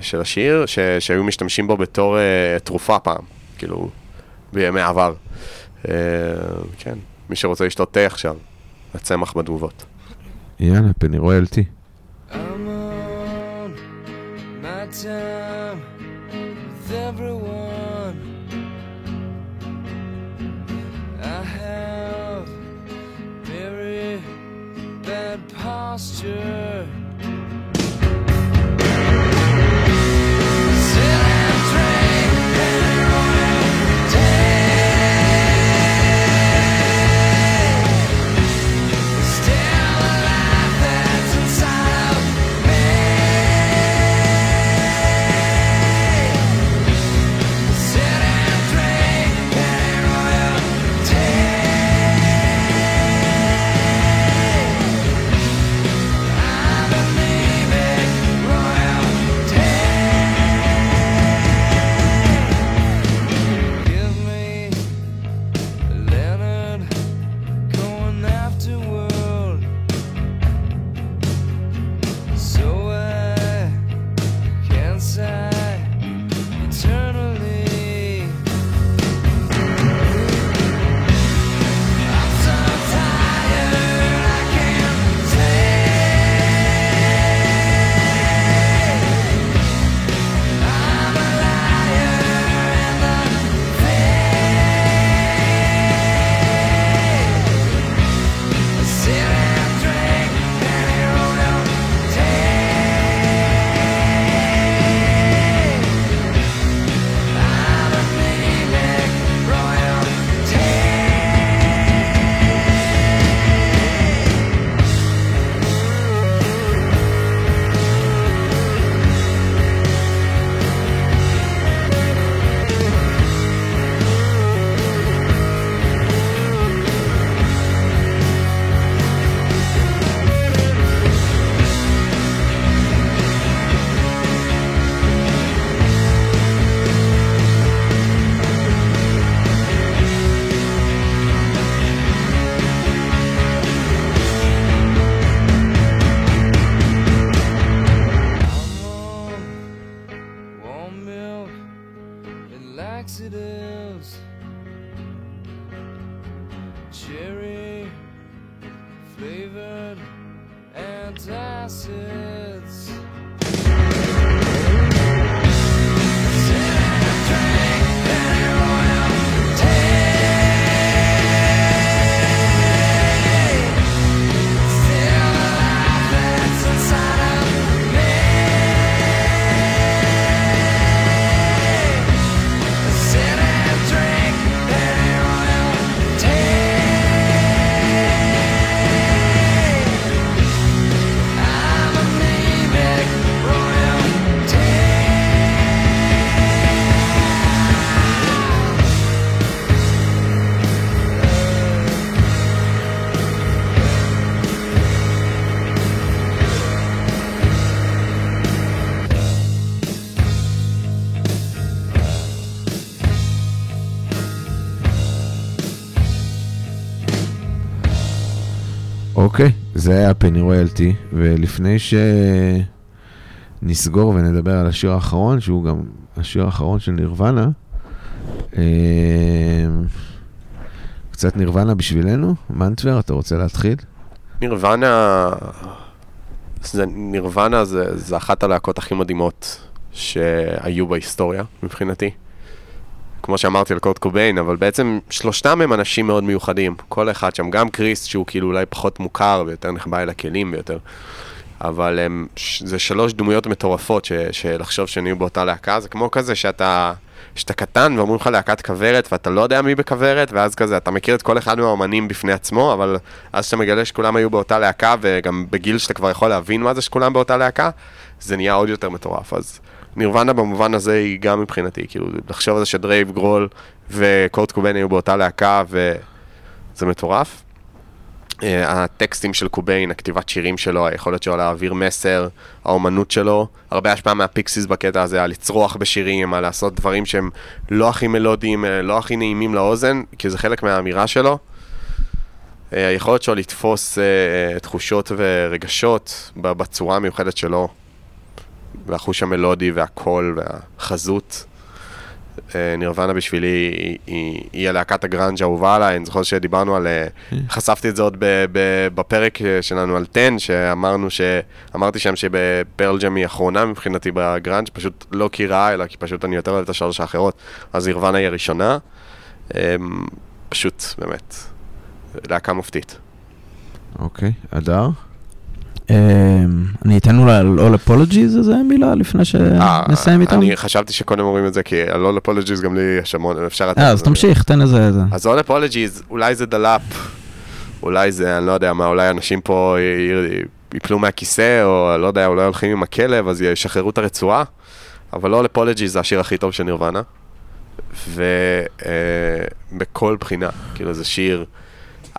של השיר, ש, שהיו משתמשים בו בתור אה, תרופה פעם, כאילו, בימי עבר. אה, כן, מי שרוצה לשתות תה עכשיו, הצמח בתגובות.
יאללה, פני רויאלטי. myself זה היה פני רויאלטי, ולפני שנסגור ונדבר על השיר האחרון, שהוא גם השיר האחרון של נירוונה, אה,
קצת נירוונה בשבילנו? מנטבר, אתה רוצה להתחיל?
נירוונה, זה, נירוונה זה, זה אחת הלהקות הכי מדהימות שהיו בהיסטוריה מבחינתי. כמו שאמרתי על קורט קוביין, אבל בעצם שלושתם הם אנשים מאוד מיוחדים. כל אחד שם, גם קריס שהוא כאילו אולי פחות מוכר ויותר נחבא אל הכלים ויותר. אבל הם, זה שלוש דמויות מטורפות ש, שלחשוב שהם יהיו באותה להקה, זה כמו כזה שאתה, שאתה קטן ואומרים לך להקת כוורת ואתה לא יודע מי בכוורת, ואז כזה אתה מכיר את כל אחד מהאומנים בפני עצמו, אבל אז שאתה מגלה שכולם היו באותה להקה, וגם בגיל שאתה כבר יכול להבין מה זה שכולם באותה להקה, זה נהיה עוד יותר מטורף. אז נירוונה במובן הזה היא גם מבחינתי, כאילו לחשוב על זה שדרייב גרול וקורט קוביין היו באותה להקה, וזה מטורף. Uh, הטקסטים של קוביין, הכתיבת שירים שלו, היכולת שלו להעביר מסר, האומנות שלו, הרבה השפעה מהפיקסיס בקטע הזה, על לצרוח בשירים, על לעשות דברים שהם לא הכי מלודיים, אה, לא הכי נעימים לאוזן, כי זה חלק מהאמירה שלו. Uh, היכולת שלו לתפוס תחושות ורגשות בצורה המיוחדת שלו, והחוש המלודי והקול והחזות. אה, נירוונה בשבילי היא, היא, היא הלהקת הגראנג' האהובה עליי, אני זוכר שדיברנו על... אה, חשפתי את זה עוד ב, ב, בפרק אה, שלנו על 10, שאמרנו ש... אמרתי שם שפרל ג'ם היא אחרונה מבחינתי בגראנג', פשוט לא כי רעה, אלא כי פשוט אני יותר אוהב את השלוש האחרות, אז נירוונה היא הראשונה. אה, פשוט, באמת, להקה מופתית.
אוקיי, אדר?
אמ, אני אתן אולי על All Apologies איזה מילה לפני
אה,
שנסיים איתם.
אני חשבתי שקודם אומרים את זה, כי על All Apologies גם לי יש המון, אפשר.
אה, אז תמשיך, תן איזה...
אז All Apologies, אולי זה דלאפ, אולי זה, אני לא יודע מה, אולי אנשים פה י- י- יפלו מהכיסא, או לא יודע, אולי הולכים עם הכלב, אז ישחררו את הרצועה, אבל All Apologies זה השיר הכי טוב של נירוונה, ובכל בחינה, כאילו זה שיר,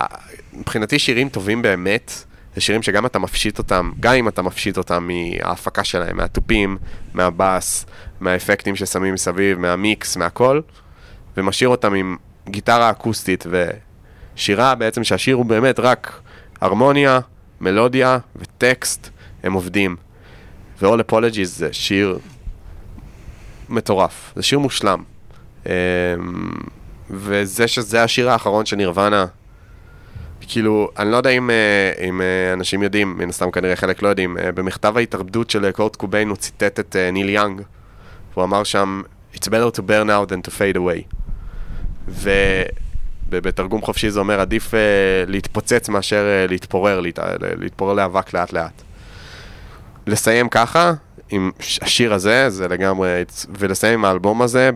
אה, מבחינתי שירים טובים באמת, זה שירים שגם אתה מפשיט אותם, גם אם אתה מפשיט אותם מההפקה שלהם, מהתופים, מהבאס, מהאפקטים ששמים מסביב, מהמיקס, מהכל, ומשאיר אותם עם גיטרה אקוסטית ושירה בעצם שהשיר הוא באמת רק הרמוניה, מלודיה וטקסט, הם עובדים. ו-All Apologies זה שיר מטורף, זה שיר מושלם. אמ, וזה שזה השיר האחרון של נירוונה, כאילו, אני לא יודע אם, אה, אם אה, אנשים יודעים, מן הסתם כנראה חלק לא יודעים, אה, במכתב ההתאבדות של קורט קוביין הוא ציטט את ניל יאנג, והוא אמר שם, It's better to burn out than to fade away. ובתרגום חופשי זה אומר, עדיף להתפוצץ מאשר להתפורר, להת, להתפורר לאבק לאט לאט. לסיים ככה, עם השיר הזה, זה לגמרי, ולסיים עם האלבום הזה,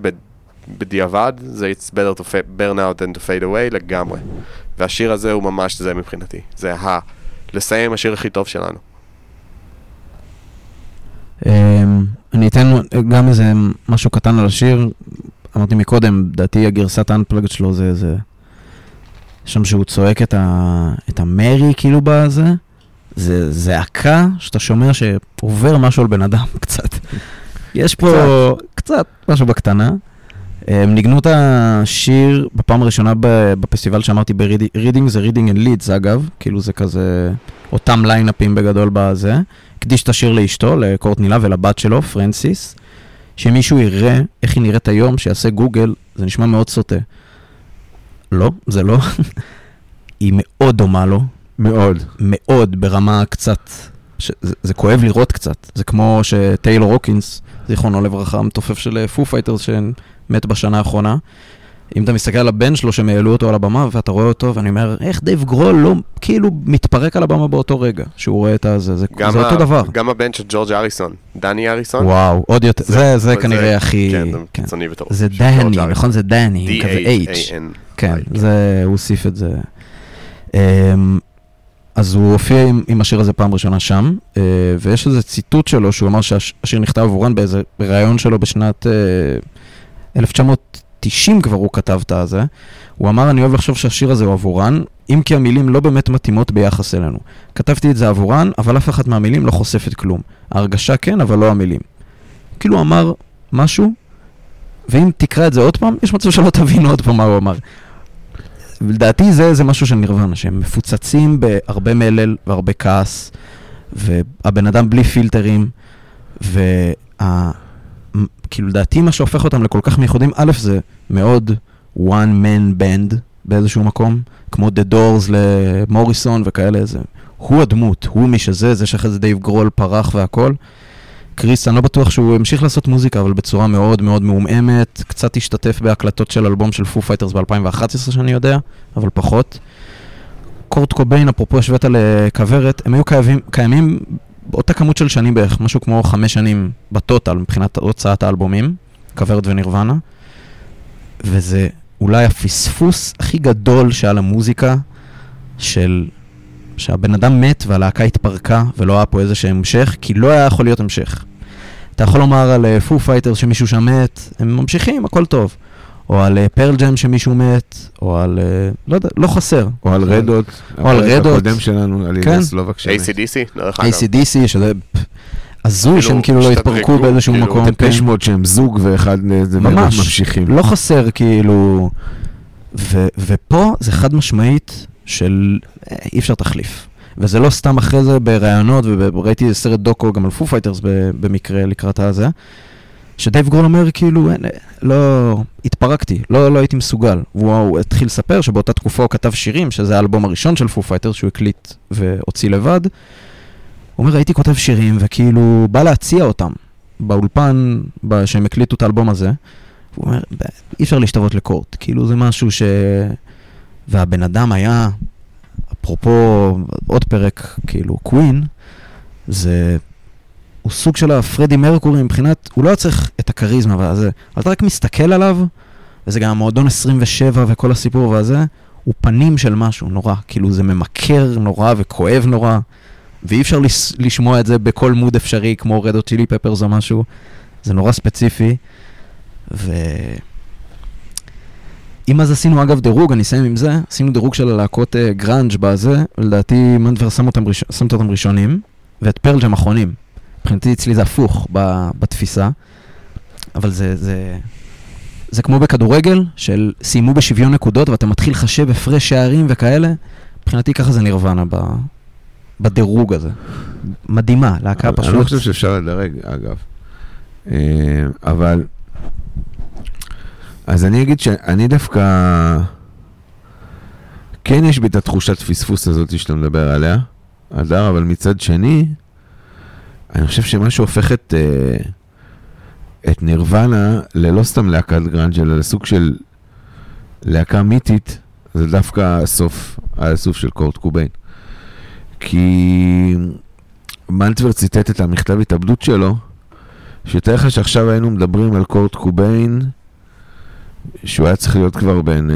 בדיעבד, זה It's better to burn out than to fade away לגמרי. והשיר הזה הוא ממש זה מבחינתי. זה ה... לסיים השיר הכי טוב שלנו.
אמ, אני אתן גם איזה משהו קטן על השיר. אמרתי מקודם, לדעתי הגרסת ה Unplugged שלו זה איזה... שם שהוא צועק את, ה... את ה married כאילו בזה. זה זעקה שאתה שומע שעובר משהו על בן אדם קצת. יש פה קצת משהו בקטנה. הם ניגנו את השיר בפעם הראשונה בפסטיבל שאמרתי ברידינג, זה Reading and Leeds אגב, כאילו זה כזה אותם ליינאפים בגדול בזה. הקדיש את השיר לאשתו, לקורטני לאב ולבת שלו, פרנסיס. שמישהו יראה איך היא נראית היום, שיעשה גוגל, זה נשמע מאוד סוטה. לא, זה לא. היא מאוד דומה לו,
מאוד.
מאוד, ברמה קצת... ש... זה, זה כואב לראות קצת. זה כמו שטיילור הוקינס, זיכרונו לברכה, המתופף של פו פייטרס שמת בשנה האחרונה. אם אתה מסתכל על הבן שלו שהם העלו אותו על הבמה ואתה רואה אותו ואני אומר, איך דייב גרול לא כאילו מתפרק על הבמה באותו רגע שהוא רואה את הזה, זה, זה
ה-
אותו דבר.
גם הבן של ג'ורג' אריסון, דני אריסון.
וואו, עוד יותר, זה, זה, כנראה הכי...
כן, זה
כן.
קיצוני וטוב.
זה דני. נכון? זה דני, כזה H. כן,
I,
זה, הוא הוסיף את זה. אז הוא הופיע עם, עם השיר הזה פעם ראשונה שם, אה, ויש איזה ציטוט שלו שהוא אמר שהשיר נכתב עבורן באיזה ראיון שלו בשנת אה, 1990 כבר הוא כתב את הזה. הוא אמר, אני אוהב לחשוב שהשיר הזה הוא עבורן, אם כי המילים לא באמת מתאימות ביחס אלינו. כתבתי את זה עבורן, אבל אף אחת מהמילים לא חושפת כלום. ההרגשה כן, אבל לא המילים. כאילו הוא אמר משהו, ואם תקרא את זה עוד פעם, יש מצב שלא תבין עוד פעם מה הוא אמר. לדעתי זה, זה משהו של נירוונה, שהם מפוצצים בהרבה מלל והרבה כעס, והבן אדם בלי פילטרים, וה... כאילו לדעתי מה שהופך אותם לכל כך מיוחדים, א' זה מאוד one man band, באיזשהו מקום, כמו The Doors למוריסון וכאלה, זה, הוא הדמות, הוא מי שזה, זה שאחרי זה דייב גרול פרח והכל. קריס, אני לא בטוח שהוא המשיך לעשות מוזיקה, אבל בצורה מאוד מאוד מעומעמת, קצת השתתף בהקלטות של אלבום של פו פייטרס ב-2011 שאני יודע, אבל פחות. קורט קוביין, אפרופו השווית לכוורת, הם היו קיימים, קיימים באותה כמות של שנים בערך, משהו כמו חמש שנים ב total מבחינת הוצאת האלבומים, כוורת ונירוונה, וזה אולי הפספוס הכי גדול שהיה למוזיקה, של שהבן אדם מת והלהקה התפרקה ולא היה פה איזה שהם המשך, כי לא היה יכול להיות המשך. אתה יכול לומר על פו פייטר שמישהו שם מת, הם ממשיכים, הכל טוב. או על פרל ג'ם שמישהו מת, או על, אה, לא יודע, לא חסר.
או על רד הוט.
או על
רד
הוט.
הקודם שלנו, על
כן.
סלובק שמת.
ACDC, דרך אגב.
ACDC, שזה הזוי
כאילו,
שהם כאילו לא התפרקו באיזשהו
כאילו,
מקום.
דפש
כן.
מוד שהם זוג ואחד זה
ממש,
ממשיכים.
לא חסר כאילו, ופה זה חד משמעית של אה, אי אפשר תחליף. וזה לא סתם אחרי זה בראיונות, וראיתי סרט דוקו גם על פו פייטרס במקרה לקראת הזה, שדייב גרול אומר כאילו, אין, לא, התפרקתי, לא, לא הייתי מסוגל. והוא הוא התחיל לספר שבאותה תקופה הוא כתב שירים, שזה האלבום הראשון של פו פייטרס שהוא הקליט והוציא לבד. הוא אומר, הייתי כותב שירים, וכאילו, בא להציע אותם באולפן, שהם הקליטו את האלבום הזה. הוא אומר, "ב- אי אפשר להשתוות לקורט, כאילו זה משהו ש... והבן אדם היה, אפרופו עוד פרק, כאילו, קווין, זה... הוא סוג של הפרדי מרקורי מבחינת, הוא לא היה צריך את הכריזמה והזה, אבל אתה רק מסתכל עליו, וזה גם המועדון 27 וכל הסיפור והזה, הוא פנים של משהו נורא, כאילו זה ממכר נורא וכואב נורא, ואי אפשר לס- לשמוע את זה בכל mode אפשרי, כמו רד הוט צ'ילי פפרס או משהו, זה נורא ספציפי, ו... אם אז עשינו אגב דירוג, אני אסיים עם זה, עשינו דירוג של הלהקות אה, גראנג' בזה, לדעתי מנדבר שם אותם, ראש... שמת אותם ראשונים, ואת פרל ג'ם אחרונים. מבחינתי אצלי זה הפוך ב... בתפיסה, אבל זה, זה, זה כמו בכדורגל, של סיימו בשוויון נקודות ואתה מתחיל לחשב הפרש שערים וכאלה, מבחינתי ככה זה נירוונה ב... בדירוג הזה. מדהימה, להקה
אני
פשוט.
לא חושב שאפשר לדרג, אגב. אה, אבל... אז אני אגיד שאני דווקא... כן יש בי את התחושת פספוס הזאת שאתה מדבר עליה, הדר, אבל מצד שני, אני חושב שמה שהופך את, אה, את נירוונה ללא סתם להקת גראנג' אלא לסוג של להקה מיתית, זה דווקא הסוף, הסוף של קורט קוביין. כי מנטבר ציטט את המכתב התאבדות שלו, שתאר לך שעכשיו היינו מדברים על קורט קוביין, שהוא היה צריך להיות כבר בן אה,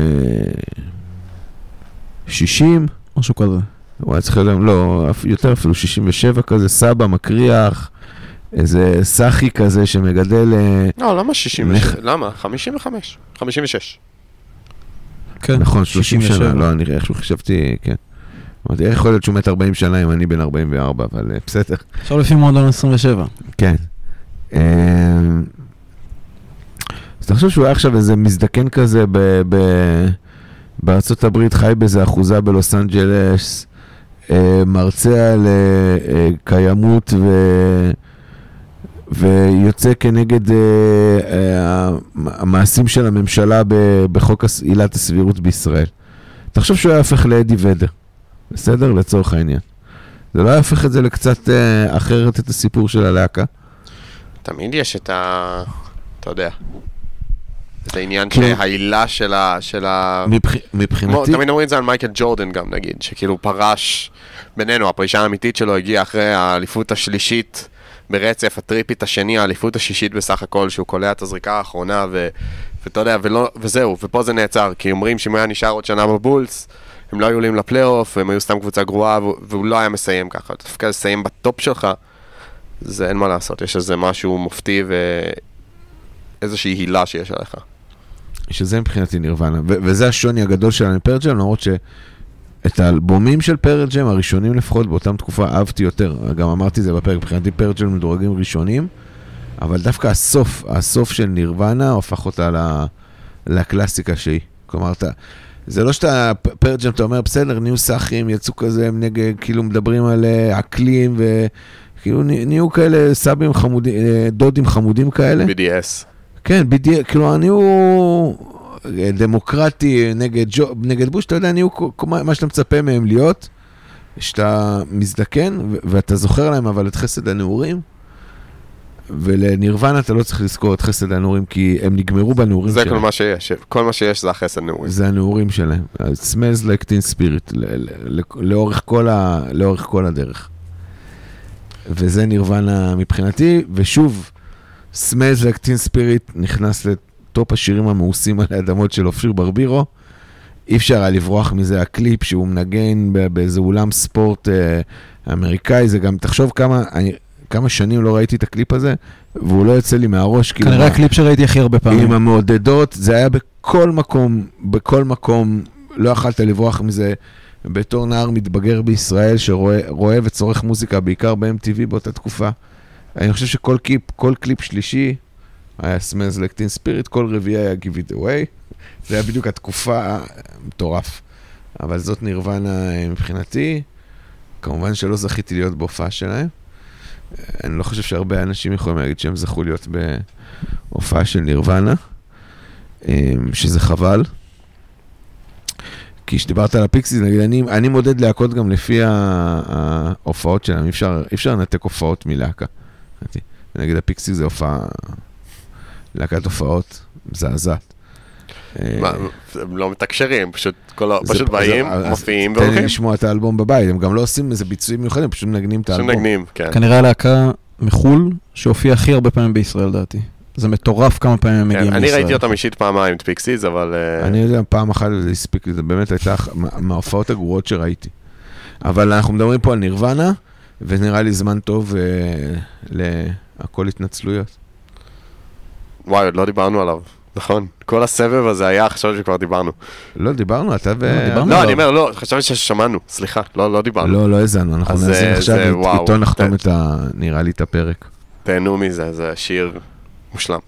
60,
משהו כזה.
הוא היה צריך להיות, לא, יותר אפילו 67 כזה, סבא מקריח, איזה סאחי כזה שמגדל... אה,
לא, למה 66?
נכ-
למה? 55. 56.
כן,
נכון, 30 שנה,
67.
לא, אני איכשהו חשבתי, כן. אמרתי, איך יכול להיות שהוא מת 40 שנה אם אני בן 44, אבל אה, בסדר.
עכשיו לפי מועדון 27.
כן. אתה חושב שהוא היה עכשיו איזה מזדקן כזה ב... ב... בארצות הברית, חי באיזה אחוזה בלוס אנג'לס, אה, מרצה על אה, אה, קיימות ו... ויוצא כנגד אה, אה, המעשים של הממשלה ב- בחוק עילת הסבירות בישראל. תחשוב שהוא היה הופך לאדי ודר, בסדר? לצורך העניין. זה לא היה הופך את זה לקצת אה, אחרת את הסיפור של הלהקה?
תמיד יש את ה... אתה יודע. את העניין
כאילו-
שהעילה של ה... של ה...
מבח... מבחינתי,
תמיד אומרים את זה על מייקל ג'ורדן גם נגיד, שכאילו פרש בינינו, הפרישה האמיתית שלו הגיעה אחרי האליפות השלישית ברצף, ה three-peat השני, האליפות השישית בסך הכל, שהוא קולע את הזריקה האחרונה, ו... ואתה יודע, ולא... וזהו, ופה זה נעצר, כי אומרים שאם היה נשאר עוד שנה בבולס, הם לא היו עולים לפלייאוף, הם היו סתם קבוצה גרועה, והוא, והוא לא היה מסיים ככה. דווקא לסיים בטופ שלך, זה אין מה לעשות, יש איזה משהו מופתי ואיזושהי הילה שיש עליך.
שזה מבחינתי נירוונה, וזה השוני הגדול שלנו עם פרל ג'ם, למרות שאת האלבומים של פרל ג'ם, הראשונים לפחות באותה תקופה, אהבתי יותר. גם אמרתי זה בפרק, מבחינתי פרל ג'ם מדורגים ראשונים, אבל דווקא הסוף, הסוף של נירוונה, הפך אותה ל- לקלאסיקה שהיא. כלומר, אתה... זה לא שאתה, פרג'ם, אתה אומר, בסדר, נהיו סאחים, יצאו כזה, הם נגד, כאילו מדברים על אה, אקלים, וכאילו נה- נהיו כאלה סבים חמודים, אה, דודים חמודים כאלה.
BDS.
כן, בדיוק, כאילו, אני הוא... אה, דמוקרטי נגד, ג'ו, נגד בוש, אתה יודע, כל- כל מה מה שאתה מצפה מהם להיות, שאתה מזדקן, ו- ואתה זוכר להם אבל את חסד הנעורים, ולנירוונה אתה לא צריך לזכור את חסד הנעורים, כי הם נגמרו בנעורים
זה
שלהם.
כל מה שיש, כל מה שיש זה החסד נעורים.
זה הנעורים שלהם. It smells like teen spirit, ל- ל- ל- לאורך כל, ה, לאורך כל הדרך. וזה נירוונה מבחינתי, ושוב, smells like teen spirit נכנס לטופ השירים המאוסים על האדמות של אופיר ברבירו. אי אפשר היה לברוח מזה, הקליפ שהוא מנגן באיזה אולם ספורט אה, אמריקאי, זה גם, תחשוב כמה, אני, כמה שנים לא ראיתי את הקליפ הזה, והוא לא יוצא לי מהראש. כאילו,
כנראה
מה-
הקליפ שראיתי הכי הרבה
עם
פעמים.
המעודדות, זה היה בכל מקום, בכל מקום, לא יכלת לברוח מזה. בתור נער מתבגר בישראל שרואה רואה וצורך מוזיקה, בעיקר ב-MTV באותה תקופה. אני חושב שכל קליפ, כל קליפ שלישי היה like Teen Spirit, כל רביעי היה Give it away. זה היה בדיוק התקופה מטורף. אבל זאת נירוונה אה, מבחינתי. כמובן שלא זכיתי להיות בהופעה שלהם. אה, אני לא חושב שהרבה אנשים יכולים להגיד שהם זכו להיות בהופעה של נירוונה, אה, שזה חבל. כי כשדיברת על הפיקסיס, נגיד, אני, אני מודד להקות גם לפי ההופעות שלהם, אי אפשר לנתק הופעות מלהקה. הבנתי. נגיד הפיקסיס זה הופעה, להקת הופעות מזעזעת. אה,
מה, הם לא מתקשרים, פשוט כל ה-
זה-
פשוט
זה-
באים,
אז
מופיעים
תן לי
והולכים.
לשמוע את האלבום בבית, הם גם לא עושים איזה ביצועים מיוחדים, פשוט מנגנים את האלבום.
שמנגנים, כן.
כנראה הלהקה מחו"ל שהופיעה הכי הרבה פעמים בישראל, לדעתי. זה מטורף כמה פעמים הם
כן,
מגיעים
אני
לישראל.
ראיתי אותם אישית פעמיים, את פיקסיס, אבל... אה,
אני יודע, פעם אחת זה הספיק לי, זה באמת הייתה מההופעות הגרועות שראיתי. אבל אנחנו מדברים פה על נירוונה, ונראה לי זמן טוב אה, להכל התנצלויות.
וואי, עוד לא דיברנו עליו. נכון. כל הסבב הזה היה, חשבתי שכבר דיברנו.
לא, דיברנו, אתה ו...
לא.
לא. אני אומר, לא, חשבתי ששמענו. סליחה, לא, לא דיברנו.
לא, לא האזנו, אנחנו
אז,
נאזין
אה,
עכשיו, איתו נחתום. את ה... נראה לי את הפרק.
תהנו מזה, זה שיר מושלם.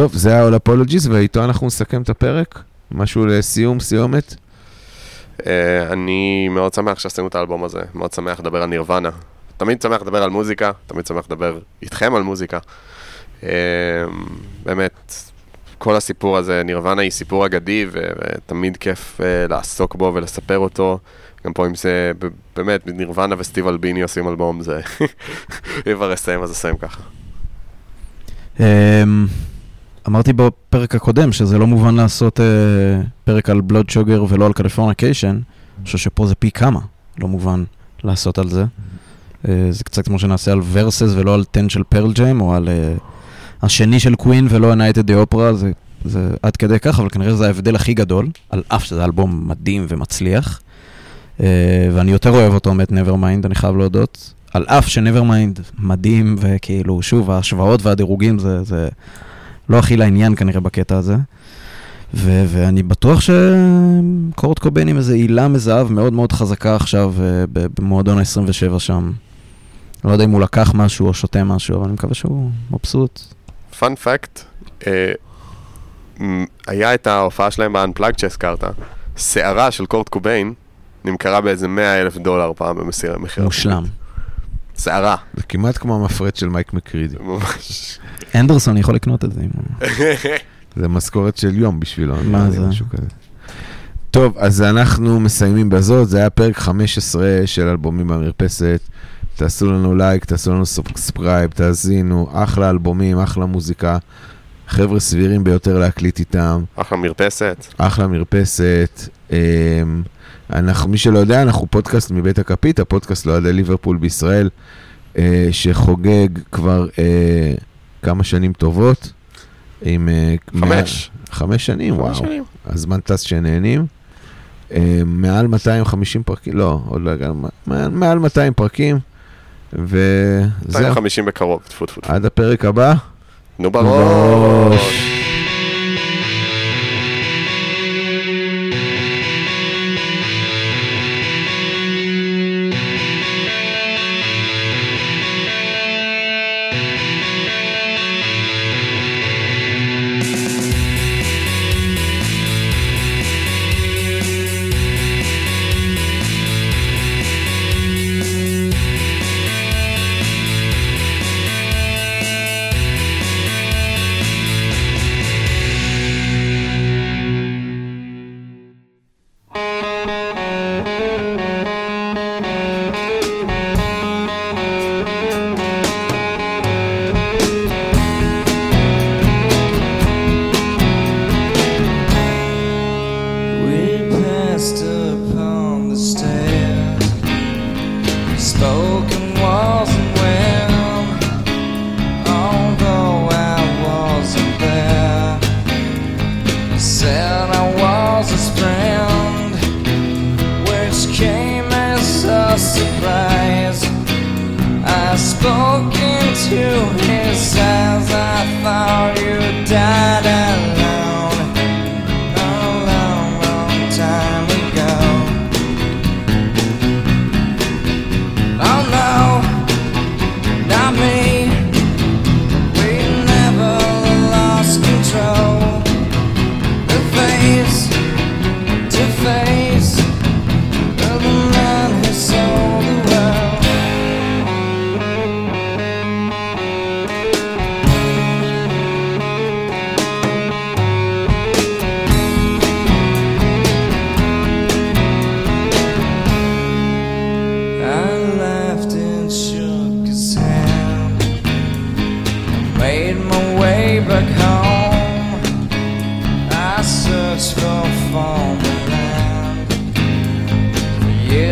טוב, זה היה All Apologies, ואיתו אנחנו נסכם את הפרק. משהו לסיום, סיומת?
אה, אני מאוד שמח שעשינו את האלבום הזה, מאוד שמח לדבר על נירוונה. תמיד שמח לדבר על מוזיקה, תמיד שמח לדבר איתכם על מוזיקה. אה, באמת, כל הסיפור הזה, נירוונה היא סיפור אגדי, ותמיד כיף אה, לעסוק בו ולספר אותו. גם פה אם זה, ב- באמת, נירוונה וסטיב אלביני עושים אלבום, זה... אם כבר אסיים, אז אסיים ככה.
אמ, אמרתי בפרק הקודם שזה לא מובן לעשות אה, פרק על Blood Sugar ולא על Californication. אני חושב שפה זה פי כמה לא מובן לעשות על זה. אה, זה קצת כמו שנעשה על Versus ולא על 10 של פרל ג'ם, או על אה, השני של קווין ולא ה Night at the Opera, זה, זה עד כדי כך, אבל כנראה זה ההבדל הכי גדול, על אף שזה אלבום מדהים ומצליח. אה, ואני יותר אוהב אותו מאת Nevermind, אני חייב להודות. על אף ש-Nevermind מדהים, וכאילו, שוב, ההשוואות והדירוגים זה, זה לא הכי לעניין כנראה בקטע הזה. ו- ואני בטוח שקורת קוביין עם איזו עילה מזהב מאוד מאוד חזקה עכשיו אה, במועדון ה-27 שם. לא יודע אם הוא לקח משהו או שותה משהו, אבל אני מקווה שהוא מבסוט.
פאנ אה, היה את ההופעה שלהם ב-Unplugged שהזכרת, שערה של קורט קוביין נמכרה באיזה 100 אלף דולר פעם במחיר. מחיר
מושלם.
שערה,
זה כמעט כמו המפרט של מייק מקרידי.
ממש.
אנדרסון יכול לקנות את זה.
זה משכורת של יום בשבילו.
מה זה?
משהו כזה. טוב, אז אנחנו מסיימים בזאת, זה היה פרק 15 של אלבומים במרפסת. תעשו לנו לייק, תעשו לנו subscribe, תאזינו, אחלה אלבומים, אחלה מוזיקה. חבר'ה סבירים ביותר להקליט איתם,
אחלה מרפסת.
אחלה מרפסת. אנחנו, מי שלא יודע, אנחנו פודקאסט מבית הכפית, הפודקאסט לאוהדי ליברפול בישראל, אה, שחוגג כבר אה, כמה שנים טובות. עם... אה,
חמש.
מאה- חמש שנים, וואו.
חמש שנים.
הזמן טס שנהנים. אה, מעל 250 פרקים, לא, עוד לא הגענו, מעל- מעל 200 פרקים. וזהו,
250 בקרוב, טפו טפו טפו.
עד הפרק הבא.
נו
בראש.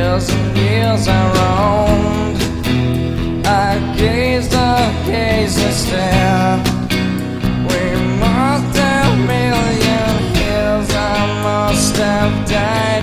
years and years I roamed. I gazed, I gazed, I stared. We must have million hills, I must have died.